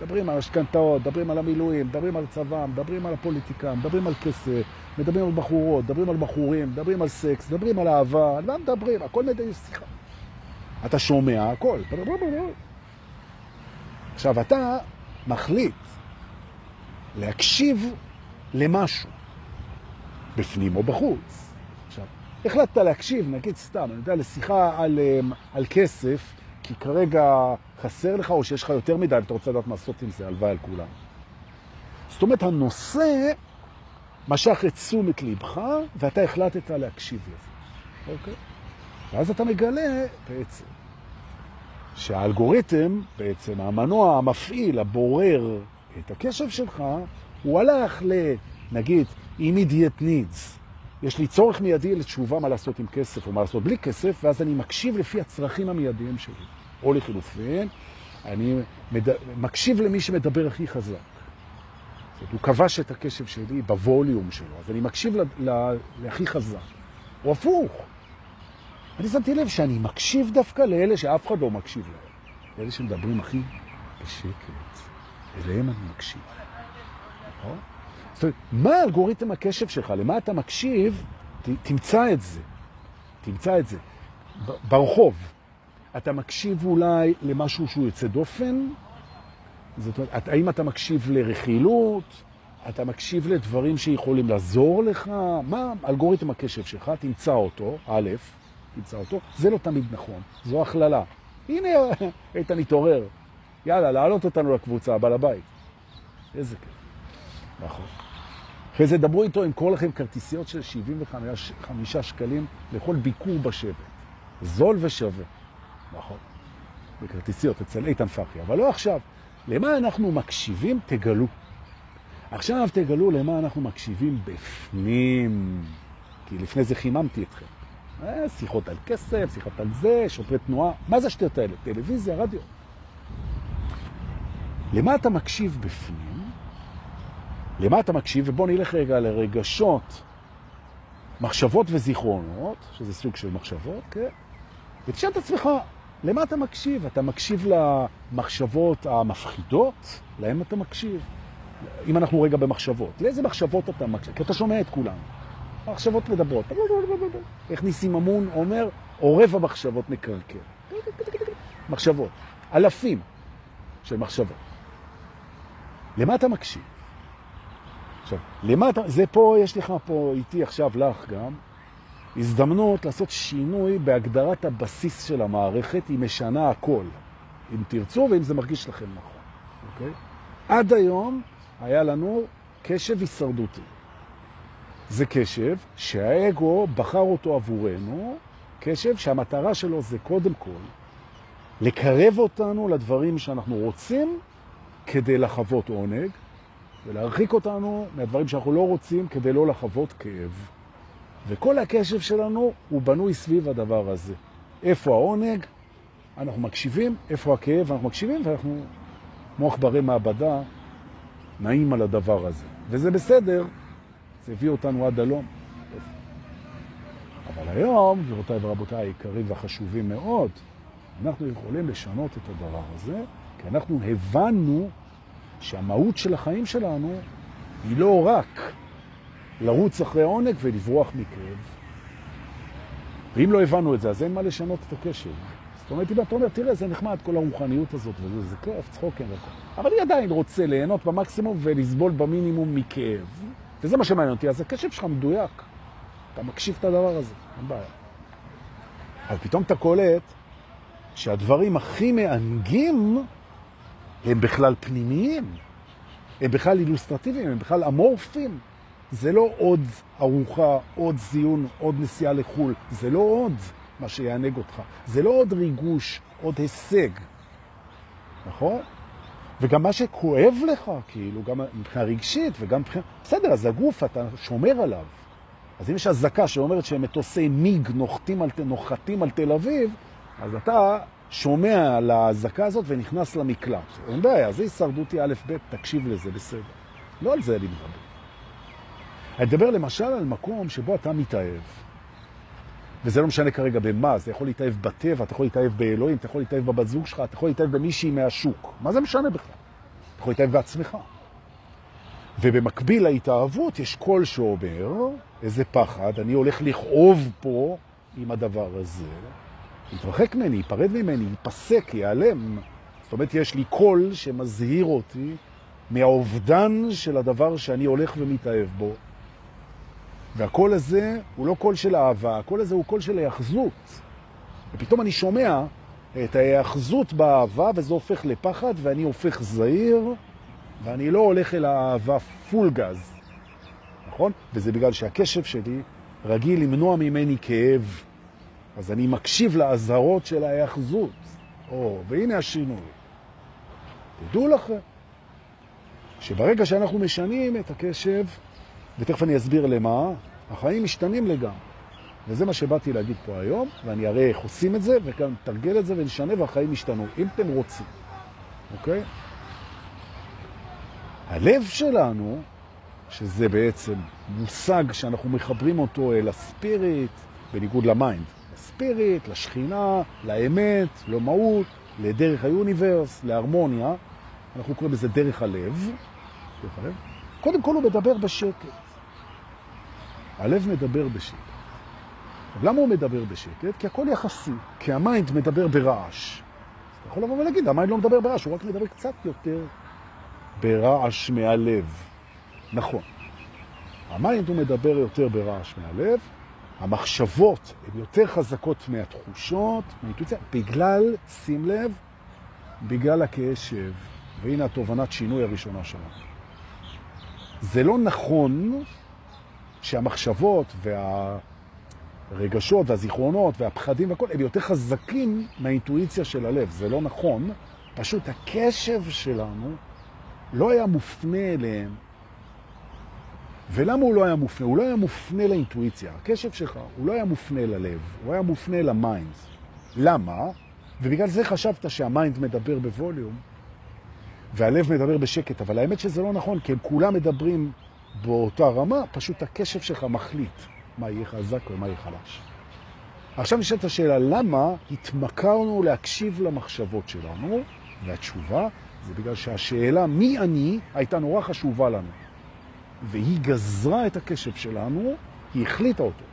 מדברים על השכנתאות, מדברים על המילואים, מדברים על צבא, מדברים על הפוליטיקה, מדברים על כסף, מדברים על בחורות, מדברים על בחורים, מדברים על סקס, מדברים על אהבה, על מה מדברים? הכל יש שיחה. אתה שומע הכל. עכשיו, אתה מחליט להקשיב למשהו, בפנים או בחוץ. עכשיו, החלטת להקשיב, נגיד סתם, אני יודע, לשיחה על, אמ, על כסף, כי כרגע חסר לך או שיש לך יותר מדי ואתה רוצה לדעת מה לעשות עם זה, הלוואי על כולם. זאת אומרת, הנושא משך את תשומת לבך ואתה החלטת להקשיב לזה, אוקיי? ואז אתה מגלה בעצם שהאלגוריתם, בעצם המנוע המפעיל, הבורר את הקשב שלך, הוא הלך ל, נגיד, immediate needs. יש לי צורך מיידי לתשובה מה לעשות עם כסף או מה לעשות בלי כסף, ואז אני מקשיב לפי הצרכים המיידיים שלי. או לחילופין, אני מד... מקשיב למי שמדבר הכי חזק. זאת, הוא כבש את הקשב שלי בווליום שלו, אז אני מקשיב. להכי חזק. או הפוך. אני שמתי לב שאני מקשיב דווקא לאלה שאף אחד לא מקשיב להם. לאלה שמדברים הכי בשקט. אליהם אני מקשיב. נכון? זאת אומרת, מה אלגוריתם הקשב שלך? למה אתה מקשיב? ת, תמצא את זה. תמצא את זה. ברחוב. אתה מקשיב אולי למשהו שהוא יוצא דופן? זאת אומרת, האם אתה מקשיב לרכילות? אתה מקשיב לדברים שיכולים לעזור לך? מה אלגוריתם הקשב שלך? תמצא אותו, א', תמצא אותו. זה לא תמיד נכון, זו הכללה. הנה, איתן התעורר. יאללה, להעלות אותנו לקבוצה, בעל הבית. איזה כיף. נכון. אחרי זה דברו איתו, קורא לכם כרטיסיות של 75 שקלים לכל ביקור בשבט. זול ושווה. נכון. בכרטיסיות אצל איתן פחי, אבל לא עכשיו. למה אנחנו מקשיבים? תגלו. עכשיו תגלו למה אנחנו מקשיבים בפנים. כי לפני זה חיממתי אתכם. אה, שיחות על כסף, שיחות על זה, שוטרי תנועה. מה זה השטויות האלה? טלוויזיה, רדיו. למה אתה מקשיב בפנים? למה אתה מקשיב? ובוא נלך רגע לרגשות, מחשבות וזיכרונות, שזה סוג של מחשבות, כן? ותשאל את עצמך, למה אתה מקשיב? אתה מקשיב למחשבות המפחידות? להם אתה מקשיב? אם אנחנו רגע במחשבות, לאיזה מחשבות אתה מקשיב? כי אתה שומע את כולם. המחשבות מדברות. איך ניסים אמון אומר, עורב המחשבות מקרקר. מחשבות. אלפים של מחשבות. למה אתה מקשיב? עכשיו, למה אתה... זה פה, יש לך פה איתי עכשיו לך גם, הזדמנות לעשות שינוי בהגדרת הבסיס של המערכת, היא משנה הכל. אם תרצו ואם זה מרגיש לכם נכון, אוקיי? עד היום היה לנו קשב הישרדותי. זה קשב שהאגו בחר אותו עבורנו, קשב שהמטרה שלו זה קודם כל לקרב אותנו לדברים שאנחנו רוצים כדי לחוות עונג, ולהרחיק אותנו מהדברים שאנחנו לא רוצים כדי לא לחוות כאב. וכל הקשב שלנו הוא בנוי סביב הדבר הזה. איפה העונג? אנחנו מקשיבים, איפה הכאב? אנחנו מקשיבים, ואנחנו, כמו עכברי מעבדה, נעים על הדבר הזה. וזה בסדר, זה הביא אותנו עד הלום. אבל היום, גבירותיי ורבותיי היקרים והחשובים מאוד, אנחנו יכולים לשנות את הדבר הזה, כי אנחנו הבנו שהמהות של החיים שלנו היא לא רק לרוץ אחרי עונג ולברוח מכאב. ואם לא הבנו את זה, אז אין מה לשנות את הקשר. זאת אומרת, אם אתה אומר, תראה, זה נחמד, כל הרוחניות הזאת, וזה זה כיף, צחוקים וכל. אבל אני עדיין רוצה ליהנות במקסימום ולסבול במינימום מכאב. וזה מה שמעניין אותי, אז הקשב שלך מדויק. אתה מקשיב את הדבר הזה, אין בעיה. אבל פתאום אתה קולט שהדברים הכי מענגים הם בכלל פנימיים, הם בכלל אילוסטרטיביים, הם בכלל אמורפיים. זה לא עוד ארוחה, עוד זיון, עוד נסיעה לחו"ל, זה לא עוד מה שיענג אותך, זה לא עוד ריגוש, עוד הישג, נכון? וגם מה שכואב לך, כאילו, גם מבחינה רגשית וגם מבחינה... בסדר, אז הגוף, אתה שומר עליו. אז אם יש הזקה שאומרת שמטוסי מיג נוחתים על, נוחתים על תל אביב, אז אתה שומע על ההזקה הזאת ונכנס למקלט. אין בעיה, זה הישרדותי א' ב', תקשיב לזה, בסדר. לא על זה אני מדבר. אני מדבר למשל על מקום שבו אתה מתאהב. וזה לא משנה כרגע במה, זה יכול להתאהב בטבע, אתה יכול להתאהב באלוהים, אתה יכול להתאהב בבת זוג שלך, אתה יכול להתאהב במישהי מהשוק. מה זה משנה בכלל? אתה יכול להתאהב בעצמך. ובמקביל להתאהבות יש קול שאומר, איזה פחד, אני הולך לכאוב פה עם הדבר הזה, יתרחק ממני, ייפרד ממני, ייפסק, ייעלם. זאת אומרת, יש לי קול שמזהיר אותי מהאובדן של הדבר שאני הולך ומתאהב בו. והקול הזה הוא לא קול של אהבה, הקול הזה הוא קול של היאחזות. ופתאום אני שומע את ההיאחזות באהבה, וזה הופך לפחד, ואני הופך זהיר, ואני לא הולך אל האהבה פול גז, נכון? וזה בגלל שהקשב שלי רגיל למנוע ממני כאב, אז אני מקשיב להזהרות של ההיאחזות. או, והנה השינוי. תדעו לכם שברגע שאנחנו משנים את הקשב, ותכף אני אסביר למה, החיים משתנים לגמרי. וזה מה שבאתי להגיד פה היום, ואני אראה איך עושים את זה, וגם תרגל את זה ונשנה והחיים ישתנו, אם אתם רוצים, אוקיי? הלב שלנו, שזה בעצם מושג שאנחנו מחברים אותו אל ה spirit, בניגוד ל mind, ל spirit, לשכינה, לאמת, למהות, לדרך ה universe, להרמוניה, אנחנו קוראים לזה דרך הלב, דרך הלב. קודם כל הוא מדבר בשקט. הלב מדבר בשקט. למה הוא מדבר בשקט? כי הכל יחסי. כי ה mind מדבר ברעש. אתה יכול לבוא ולהגיד, ה mind לא מדבר ברעש, הוא רק מדבר קצת יותר ברעש מהלב. נכון. ה mind הוא מדבר יותר ברעש מהלב, המחשבות הן יותר חזקות מהתחושות, מהאינטואיציה, בגלל, שים לב, בגלל הקשב. והנה התובנת שינוי הראשונה שלנו. זה לא נכון שהמחשבות והרגשות והזיכרונות והפחדים והכל הם יותר חזקים מהאינטואיציה של הלב. זה לא נכון, פשוט הקשב שלנו לא היה מופנה אליהם. ולמה הוא לא היה מופנה? הוא לא היה מופנה לאינטואיציה. הקשב שלך, הוא לא היה מופנה ללב, הוא היה מופנה ל mind. למה? ובגלל זה חשבת שה mind מדבר בווליום, והלב מדבר בשקט, אבל האמת שזה לא נכון, כי הם כולם מדברים באותה רמה, פשוט הקשב שלך מחליט מה יהיה חזק ומה יהיה חלש. עכשיו נשאלת השאלה, למה התמכרנו להקשיב למחשבות שלנו? והתשובה זה בגלל שהשאלה מי אני הייתה נורא חשובה לנו. והיא גזרה את הקשב שלנו, היא החליטה אותו.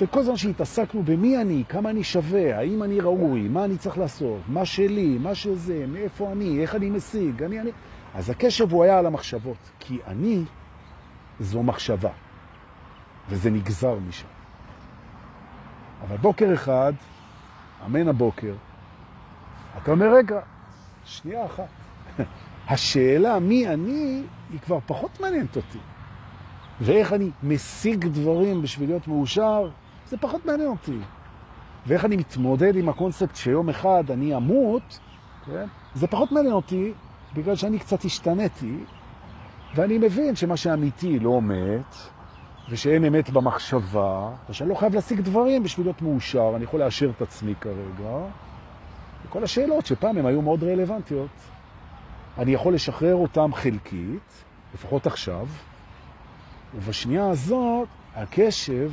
וכל זמן שהתעסקנו במי אני, כמה אני שווה, האם אני ראוי, מה אני צריך לעשות, מה שלי, מה שזה, מאיפה אני, איך אני משיג, אני, אני... אז הקשב הוא היה על המחשבות, כי אני זו מחשבה, וזה נגזר משם. אבל בוקר אחד, אמן הבוקר, אתה אומר, רגע, שנייה אחת. השאלה מי אני היא כבר פחות מעניינת אותי. ואיך אני משיג דברים בשביל להיות מאושר, זה פחות מעניין אותי. ואיך אני מתמודד עם הקונספט שיום אחד אני אמות, כן? זה פחות מעניין אותי, בגלל שאני קצת השתניתי, ואני מבין שמה שאמיתי לא מת, ושאין אמת במחשבה, ושאני לא חייב להשיג דברים בשביל להיות מאושר, אני יכול לאשר את עצמי כרגע. וכל השאלות שפעם הן היו מאוד רלוונטיות, אני יכול לשחרר אותן חלקית, לפחות עכשיו, ובשנייה הזאת הקשב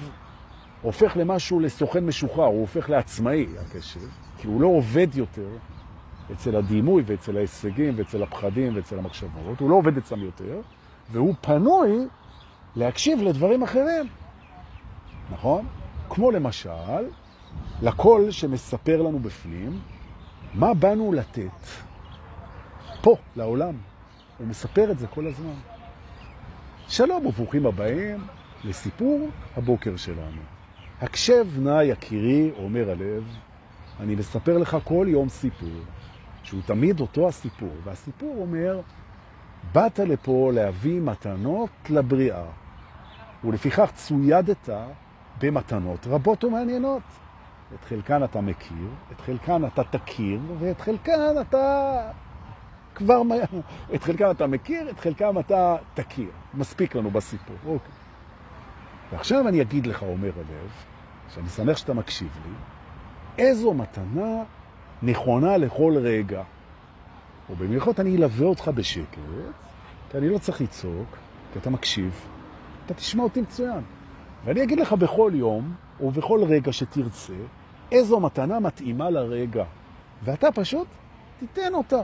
הופך למשהו לסוכן משוחרר, הוא הופך לעצמאי, הקשב, כי הוא לא עובד יותר אצל הדימוי ואצל ההישגים ואצל הפחדים ואצל המחשבות, הוא לא עובד אצלם יותר, והוא פנוי להקשיב לדברים אחרים. נכון? כמו למשל, לקול שמספר לנו בפנים מה באנו לתת פה, לעולם. הוא מספר את זה כל הזמן. שלום וברוכים הבאים לסיפור הבוקר שלנו. הקשב נא יקירי, אומר הלב, אני מספר לך כל יום סיפור, שהוא תמיד אותו הסיפור, והסיפור אומר, באת לפה להביא מתנות לבריאה, ולפיכך צוידת במתנות רבות ומעניינות. את חלקן אתה מכיר, את חלקן אתה תכיר, ואת חלקן אתה כבר, את חלקם אתה מכיר, את חלקם אתה תכיר. מספיק לנו בסיפור. אוקיי. ועכשיו אני אגיד לך, אומר הלב, שאני שמח שאתה מקשיב לי, איזו מתנה נכונה לכל רגע. ובמיוחד אני אלווה אותך בשקט, כי אני לא צריך לצעוק, כי אתה מקשיב, אתה תשמע אותי מצוין. ואני אגיד לך בכל יום, ובכל רגע שתרצה, איזו מתנה מתאימה לרגע. ואתה פשוט תיתן אותה.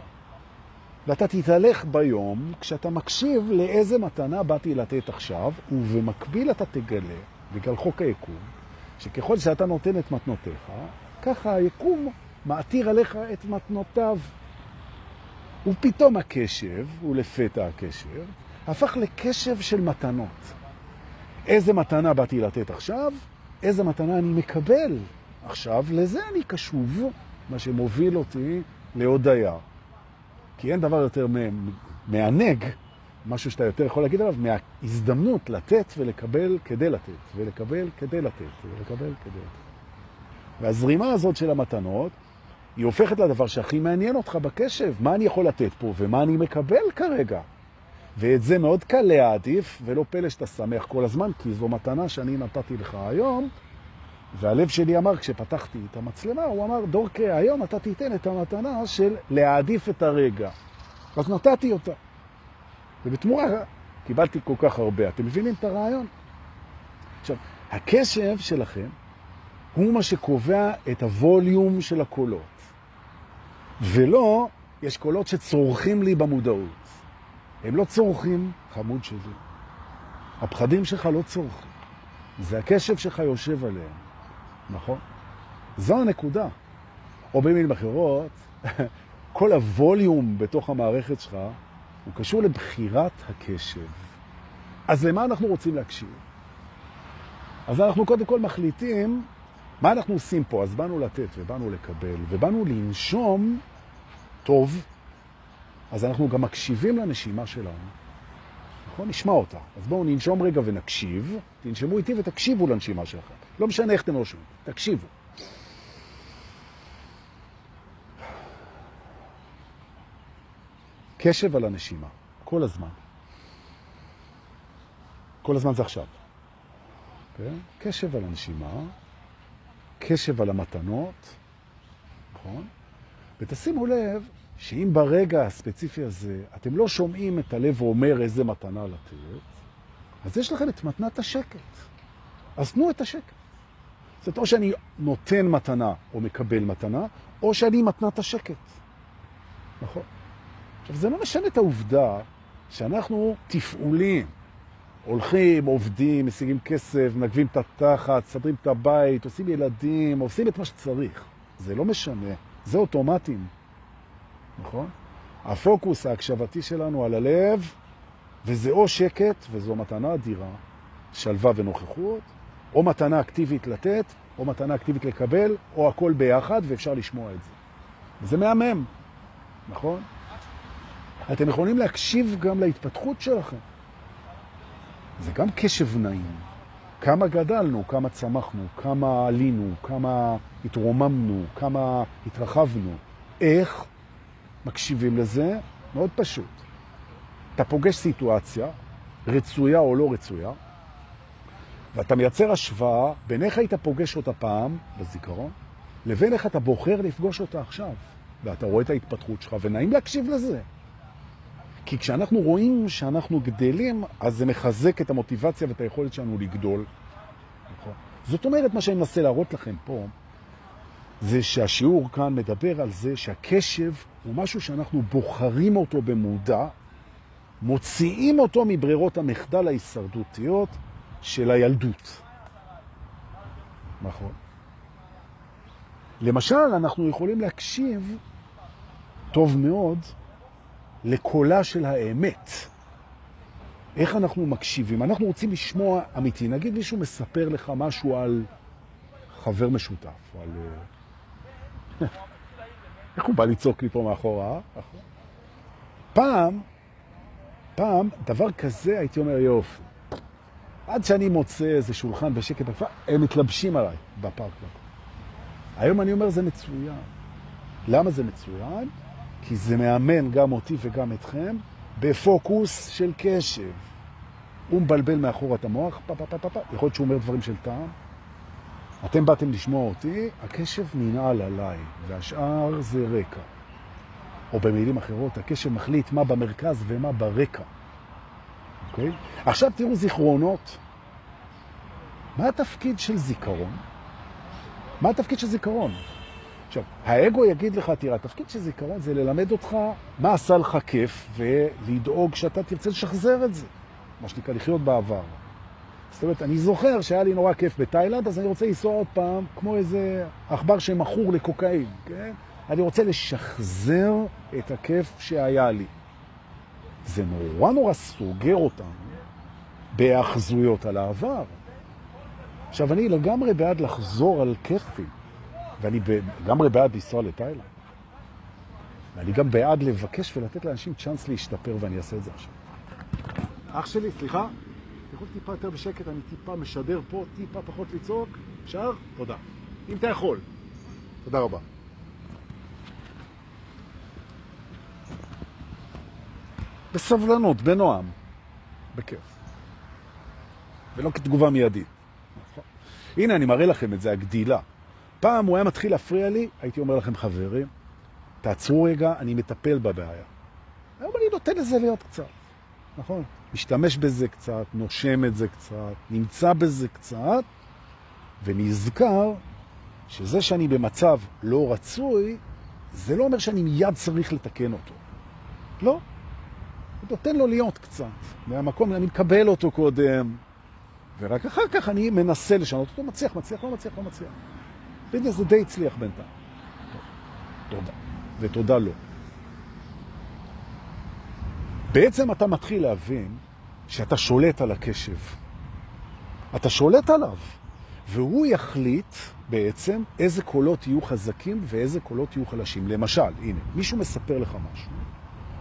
ואתה תתהלך ביום כשאתה מקשיב לאיזה מתנה באתי לתת עכשיו, ובמקביל אתה תגלה, בגלל חוק היקום, שככל שאתה נותן את מתנותיך, ככה היקום מעתיר עליך את מתנותיו. ופתאום הקשב, ולפתע הקשב, הפך לקשב של מתנות. איזה מתנה באתי לתת עכשיו? איזה מתנה אני מקבל עכשיו? לזה אני קשוב, מה שמוביל אותי להודיה. כי אין דבר יותר מענג, משהו שאתה יותר יכול להגיד עליו, מההזדמנות לתת ולקבל כדי לתת, ולקבל כדי לתת, ולקבל כדי לתת. והזרימה הזאת של המתנות היא הופכת לדבר שהכי מעניין אותך בקשב. מה אני יכול לתת פה ומה אני מקבל כרגע? ואת זה מאוד קל להעדיף, ולא פלא שאתה שמח כל הזמן, כי זו מתנה שאני נתתי לך היום, והלב שלי אמר, כשפתחתי את המצלמה, הוא אמר, דורקה, היום אתה תיתן את המתנה של להעדיף את הרגע. אז נתתי אותה. ובתמורה קיבלתי כל כך הרבה. אתם מבינים את הרעיון? עכשיו, הקשב שלכם הוא מה שקובע את הווליום של הקולות. ולא, יש קולות שצורכים לי במודעות. הם לא צורכים, חמוד שלי. הפחדים שלך לא צורכים. זה הקשב שלך יושב עליהם, נכון? זו הנקודה. או במילים אחרות, כל הווליום בתוך המערכת שלך הוא קשור לבחירת הקשב. אז למה אנחנו רוצים להקשיב? אז אנחנו קודם כל מחליטים מה אנחנו עושים פה. אז באנו לתת ובאנו לקבל ובאנו לנשום טוב, אז אנחנו גם מקשיבים לנשימה שלנו. נכון? נשמע אותה. אז בואו ננשום רגע ונקשיב, תנשמו איתי ותקשיבו לנשימה שלכם. לא משנה איך אתם נושמים, תקשיבו. קשב על הנשימה, כל הזמן. כל הזמן זה עכשיו. Okay? כן? קשב על הנשימה, קשב על המתנות, נכון? ותשימו לב שאם ברגע הספציפי הזה אתם לא שומעים את הלב ואומר איזה מתנה לתת, אז יש לכם את מתנת השקט. אז תנו את השקט. זאת או שאני נותן מתנה או מקבל מתנה, או שאני מתנת השקט. נכון? עכשיו, זה לא משנה את העובדה שאנחנו תפעולים, הולכים, עובדים, משיגים כסף, נגבים את התחת, סדרים את הבית, עושים ילדים, עושים את מה שצריך. זה לא משנה, זה אוטומטים, נכון? הפוקוס ההקשבתי שלנו על הלב, וזה או שקט, וזו מתנה אדירה, שלווה ונוכחות, או מתנה אקטיבית לתת, או מתנה אקטיבית לקבל, או הכל ביחד, ואפשר לשמוע את זה. וזה מהמם, נכון? אתם יכולים להקשיב גם להתפתחות שלכם. זה גם קשב נעים. כמה גדלנו, כמה צמחנו, כמה עלינו, כמה התרוממנו, כמה התרחבנו. איך מקשיבים לזה? מאוד פשוט. אתה פוגש סיטואציה, רצויה או לא רצויה, ואתה מייצר השוואה בין איך היית פוגש אותה פעם, בזיכרון, לבין איך אתה בוחר לפגוש אותה עכשיו. ואתה רואה את ההתפתחות שלך, ונעים להקשיב לזה. כי כשאנחנו רואים שאנחנו גדלים, אז זה מחזק את המוטיבציה ואת היכולת שלנו לגדול. נכון. זאת אומרת, מה שאני מנסה להראות לכם פה, זה שהשיעור כאן מדבר על זה שהקשב הוא משהו שאנחנו בוחרים אותו במודע, מוציאים אותו מברירות המחדל ההישרדותיות של הילדות. נכון. למשל, אנחנו יכולים להקשיב טוב מאוד לקולה של האמת. איך אנחנו מקשיבים? אנחנו רוצים לשמוע אמיתי. נגיד מישהו מספר לך משהו על חבר משותף, על... אה, איך הוא בא לצעוק לי פה מאחורה? אה? פעם, פעם, דבר כזה הייתי אומר יופי. עד שאני מוצא איזה שולחן בשקט בכפר, הם מתלבשים עליי בפארק. היום אני אומר זה מצוין. למה זה מצוין? כי זה מאמן גם אותי וגם אתכם בפוקוס של קשב. הוא מבלבל מאחור את המוח, פה, פה, פה, פה, פה. יכול להיות שהוא אומר דברים של טעם. אתם באתם לשמוע אותי, הקשב ננעל עליי, והשאר זה רקע. או במילים אחרות, הקשב מחליט מה במרכז ומה ברקע. אוקיי? עכשיו תראו זיכרונות. מה התפקיד של זיכרון? מה התפקיד של זיכרון? עכשיו, האגו יגיד לך, תראה, התפקיד של זיכרון זה ללמד אותך מה עשה לך כיף, ולדאוג שאתה תרצה לשחזר את זה. מה שנקרא, לחיות בעבר. זאת אומרת, אני זוכר שהיה לי נורא כיף בתאילנד, אז אני רוצה לנסוע עוד פעם, כמו איזה עכבר שמכור לקוקאין, כן? אני רוצה לשחזר את הכיף שהיה לי. זה נורא נורא סוגר אותנו בהאחזויות על העבר. עכשיו, אני לגמרי בעד לחזור על כיפים. ואני לגמרי בעד לנסוע לתאילנד. ואני גם בעד לבקש ולתת לאנשים צ'אנס להשתפר, ואני אעשה את זה עכשיו. אח שלי, סליחה? אתה יכול טיפה יותר בשקט, אני טיפה משדר פה, טיפה פחות לצעוק. אפשר? תודה. אם אתה יכול. תודה רבה. בסבלנות, בנועם, בכיף. ולא כתגובה מיידית. נכון. הנה, אני מראה לכם את זה, הגדילה. פעם הוא היה מתחיל להפריע לי, הייתי אומר לכם, חברים, תעצרו רגע, אני מטפל בבעיה. היום אני נותן לזה להיות קצת, נכון? משתמש בזה קצת, נושם את זה קצת, נמצא בזה קצת, ונזכר שזה שאני במצב לא רצוי, זה לא אומר שאני מיד צריך לתקן אותו. לא. נותן לו להיות קצת. מהמקום, אני מקבל אותו קודם, ורק אחר כך אני מנסה לשנות אותו, מצליח, מצליח, לא מצליח, לא מצליח. והנה זה די הצליח בינתיים. תודה. ותודה לו. בעצם אתה מתחיל להבין שאתה שולט על הקשב. אתה שולט עליו, והוא יחליט בעצם איזה קולות יהיו חזקים ואיזה קולות יהיו חלשים. למשל, הנה, מישהו מספר לך משהו,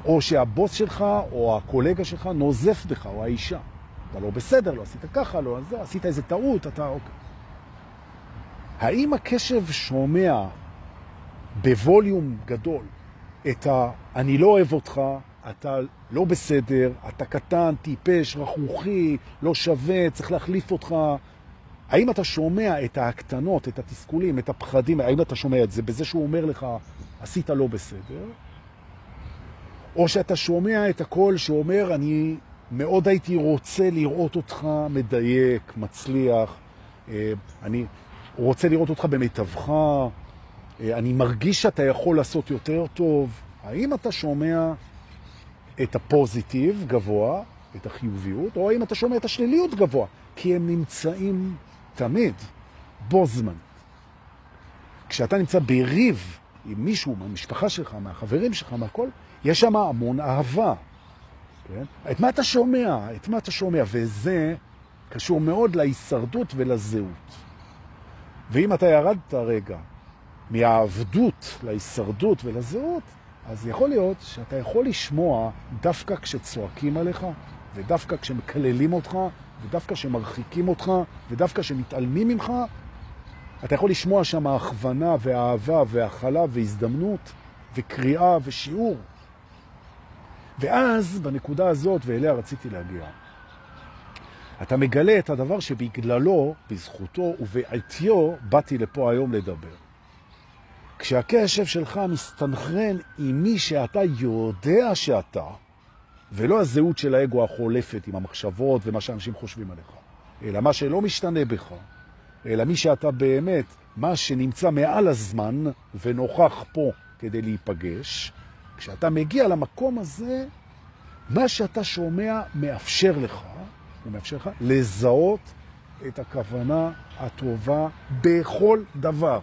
או שהבוס שלך או הקולגה שלך נוזף בך, או האישה. אתה לא בסדר, לא עשית ככה, לא זה, עשית איזה טעות, אתה אוקיי. האם הקשב שומע בווליום גדול את ה... אני לא אוהב אותך, אתה לא בסדר, אתה קטן, טיפש, רכרוכי, לא שווה, צריך להחליף אותך. האם אתה שומע את הקטנות, את התסכולים, את הפחדים, האם אתה שומע את זה בזה שהוא אומר לך, עשית לא בסדר? או שאתה שומע את הקול שאומר, אני מאוד הייתי רוצה לראות אותך מדייק, מצליח, אה, אני רוצה לראות אותך במיטבך, אה, אני מרגיש שאתה יכול לעשות יותר טוב. האם אתה שומע את הפוזיטיב גבוה, את החיוביות, או האם אתה שומע את השליליות גבוה? כי הם נמצאים תמיד, בו זמן. כשאתה נמצא בריב עם מישהו מהמשפחה שלך, מהחברים שלך, מהכל, יש שם המון אהבה. כן? את מה אתה שומע? את מה אתה שומע? וזה קשור מאוד להישרדות ולזהות. ואם אתה ירדת רגע מהעבדות להישרדות ולזהות, אז יכול להיות שאתה יכול לשמוע דווקא כשצועקים עליך, ודווקא כשמקללים אותך, ודווקא כשמרחיקים אותך, ודווקא כשמתעלמים ממך, אתה יכול לשמוע שם הכוונה ואהבה והכלה והזדמנות וקריאה ושיעור. ואז, בנקודה הזאת, ואליה רציתי להגיע, אתה מגלה את הדבר שבגללו, בזכותו ובעטיו, באתי לפה היום לדבר. כשהקשב שלך מסתנכרן עם מי שאתה יודע שאתה, ולא הזהות של האגו החולפת עם המחשבות ומה שאנשים חושבים עליך, אלא מה שלא משתנה בך, אלא מי שאתה באמת, מה שנמצא מעל הזמן ונוכח פה כדי להיפגש, כשאתה מגיע למקום הזה, מה שאתה שומע מאפשר לך, הוא מאפשר לך לזהות את הכוונה הטובה בכל דבר.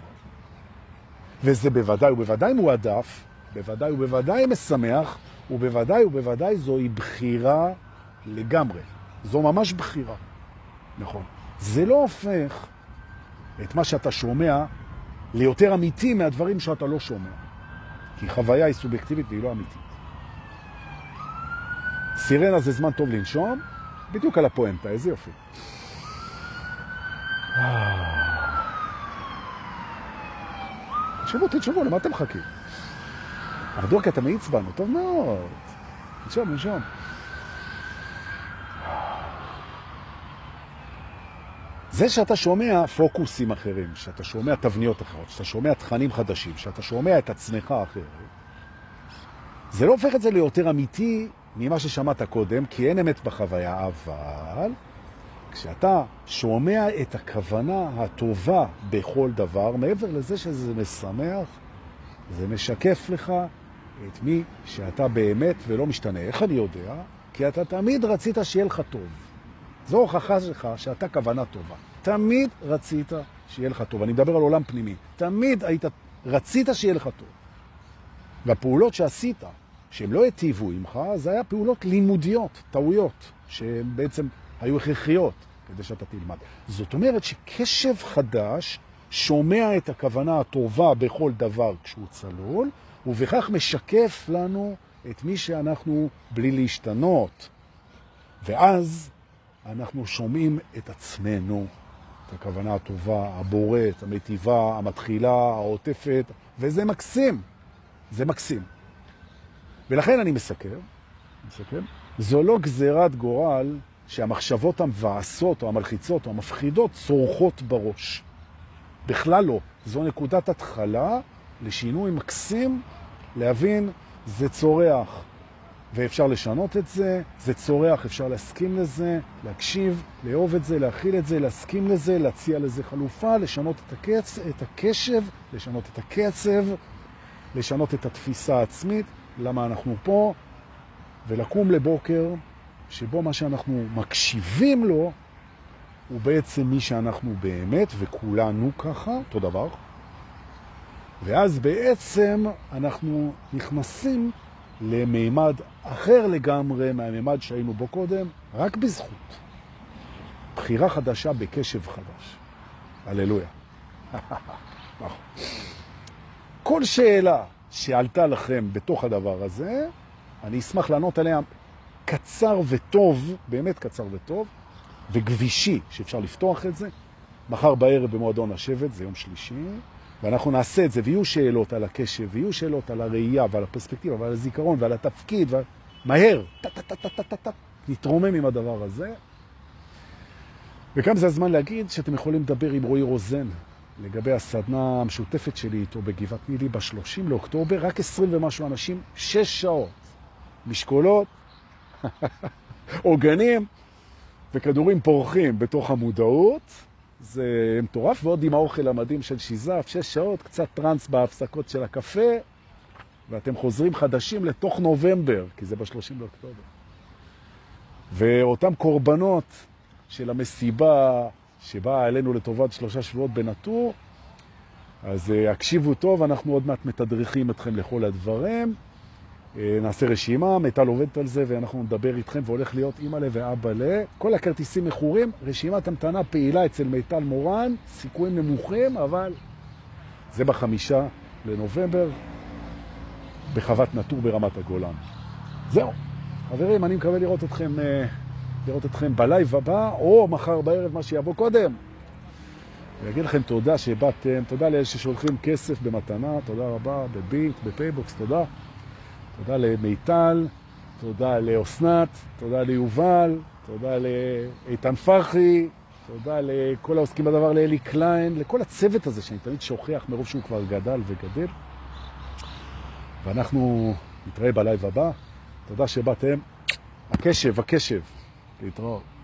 וזה בוודאי ובוודאי מועדף, בוודאי ובוודאי משמח, ובוודאי ובוודאי זוהי בחירה לגמרי. זו ממש בחירה. נכון. זה לא הופך את מה שאתה שומע ליותר אמיתי מהדברים שאתה לא שומע. כי חוויה היא סובייקטיבית והיא לא אמיתית. סירנה זה זמן טוב לנשום, בדיוק על הפואנטה, איזה יופי. תשבו, תשבו, למה אתם מחכים? כי אתה מאיץ בנו, טוב מאוד. נשום, נשום. זה שאתה שומע פוקוסים אחרים, שאתה שומע תבניות אחרות, שאתה שומע תכנים חדשים, שאתה שומע את עצמך אחרת, זה לא הופך את זה ליותר אמיתי ממה ששמעת קודם, כי אין אמת בחוויה, אבל כשאתה שומע את הכוונה הטובה בכל דבר, מעבר לזה שזה משמח, זה משקף לך את מי שאתה באמת ולא משתנה. איך אני יודע? כי אתה תמיד רצית שיהיה לך טוב. זו הוכחה שלך שאתה כוונה טובה. תמיד רצית שיהיה לך טוב. אני מדבר על עולם פנימי. תמיד היית, רצית שיהיה לך טוב. והפעולות שעשית, שהן לא הטיבו עמך, זה היה פעולות לימודיות, טעויות, שהן בעצם היו הכרחיות כדי שאתה תלמד. זאת אומרת שקשב חדש שומע את הכוונה הטובה בכל דבר כשהוא צלול, ובכך משקף לנו את מי שאנחנו בלי להשתנות. ואז אנחנו שומעים את עצמנו, הכוונה הטובה, הבוראת, המטיבה, המתחילה, העוטפת, וזה מקסים. זה מקסים. ולכן אני מסכר נסכם? זו לא גזירת גורל שהמחשבות המבאסות או המלחיצות או המפחידות צורכות בראש. בכלל לא. זו נקודת התחלה לשינוי מקסים, להבין זה צורח ואפשר לשנות את זה, זה צורח, אפשר להסכים לזה, להקשיב, לאהוב את זה, להכיל את זה, להסכים לזה, להציע לזה חלופה, לשנות את, הקצ... את הקשב, לשנות את הקצב, לשנות את התפיסה העצמית, למה אנחנו פה, ולקום לבוקר שבו מה שאנחנו מקשיבים לו הוא בעצם מי שאנחנו באמת, וכולנו ככה, אותו דבר. ואז בעצם אנחנו נכנסים למימד אחר לגמרי מהמימד שהיינו בו קודם, רק בזכות. בחירה חדשה בקשב חדש. הללויה. כל שאלה שעלתה לכם בתוך הדבר הזה, אני אשמח לענות עליה קצר וטוב, באמת קצר וטוב, וגבישי, שאפשר לפתוח את זה. מחר בערב במועדון השבט, זה יום שלישי, ואנחנו נעשה את זה, ויהיו שאלות על הקשב, ויהיו שאלות על הראייה ועל הפרספקטיבה ועל הזיכרון ועל התפקיד, ועל... מהר, טה-טה-טה-טה-טה, נתרומם עם הדבר הזה. וגם זה הזמן להגיד שאתם יכולים לדבר עם רועי רוזן לגבי הסדנה המשותפת שלי איתו בגבעת נילי ב-30 לאוקטובר, רק 20 ומשהו אנשים, 6 שעות, משקולות, עוגנים וכדורים פורחים בתוך המודעות. זה מטורף, ועוד עם האוכל המדהים של שיזף, 6 שעות, קצת טרנס בהפסקות של הקפה, ואתם חוזרים חדשים לתוך נובמבר, כי זה ב-30 באוקטובר. ואותם קורבנות של המסיבה שבאה עלינו לטובת שלושה שבועות בנטור, אז uh, הקשיבו טוב, אנחנו עוד מעט מתדריכים אתכם לכל הדברים. Uh, נעשה רשימה, מיטל עובדת על זה, ואנחנו נדבר איתכם, והולך להיות אימא לה ואבא לה. כל הכרטיסים מכורים, רשימת המתנה פעילה אצל מיטל מורן, סיכויים נמוכים, אבל זה בחמישה לנובמבר, בחוות נטור ברמת הגולן. זהו. חברים, אני מקווה לראות אתכם... Uh, לראות אתכם בלייב הבא, או מחר בערב, מה שיבוא קודם. ואגיד לכם תודה שבאתם, תודה לאלה ששולחים כסף במתנה, תודה רבה, בביט, בפייבוקס, תודה. תודה למיטל, תודה לאוסנת, תודה ליובל, תודה לאיתן פרחי, תודה לכל העוסקים בדבר, לאלי קליין, לכל הצוות הזה שאני תמיד שוכח מרוב שהוא כבר גדל וגדל. ואנחנו נתראה בלייב הבא. תודה שבאתם. הקשב, הקשב. להתראות.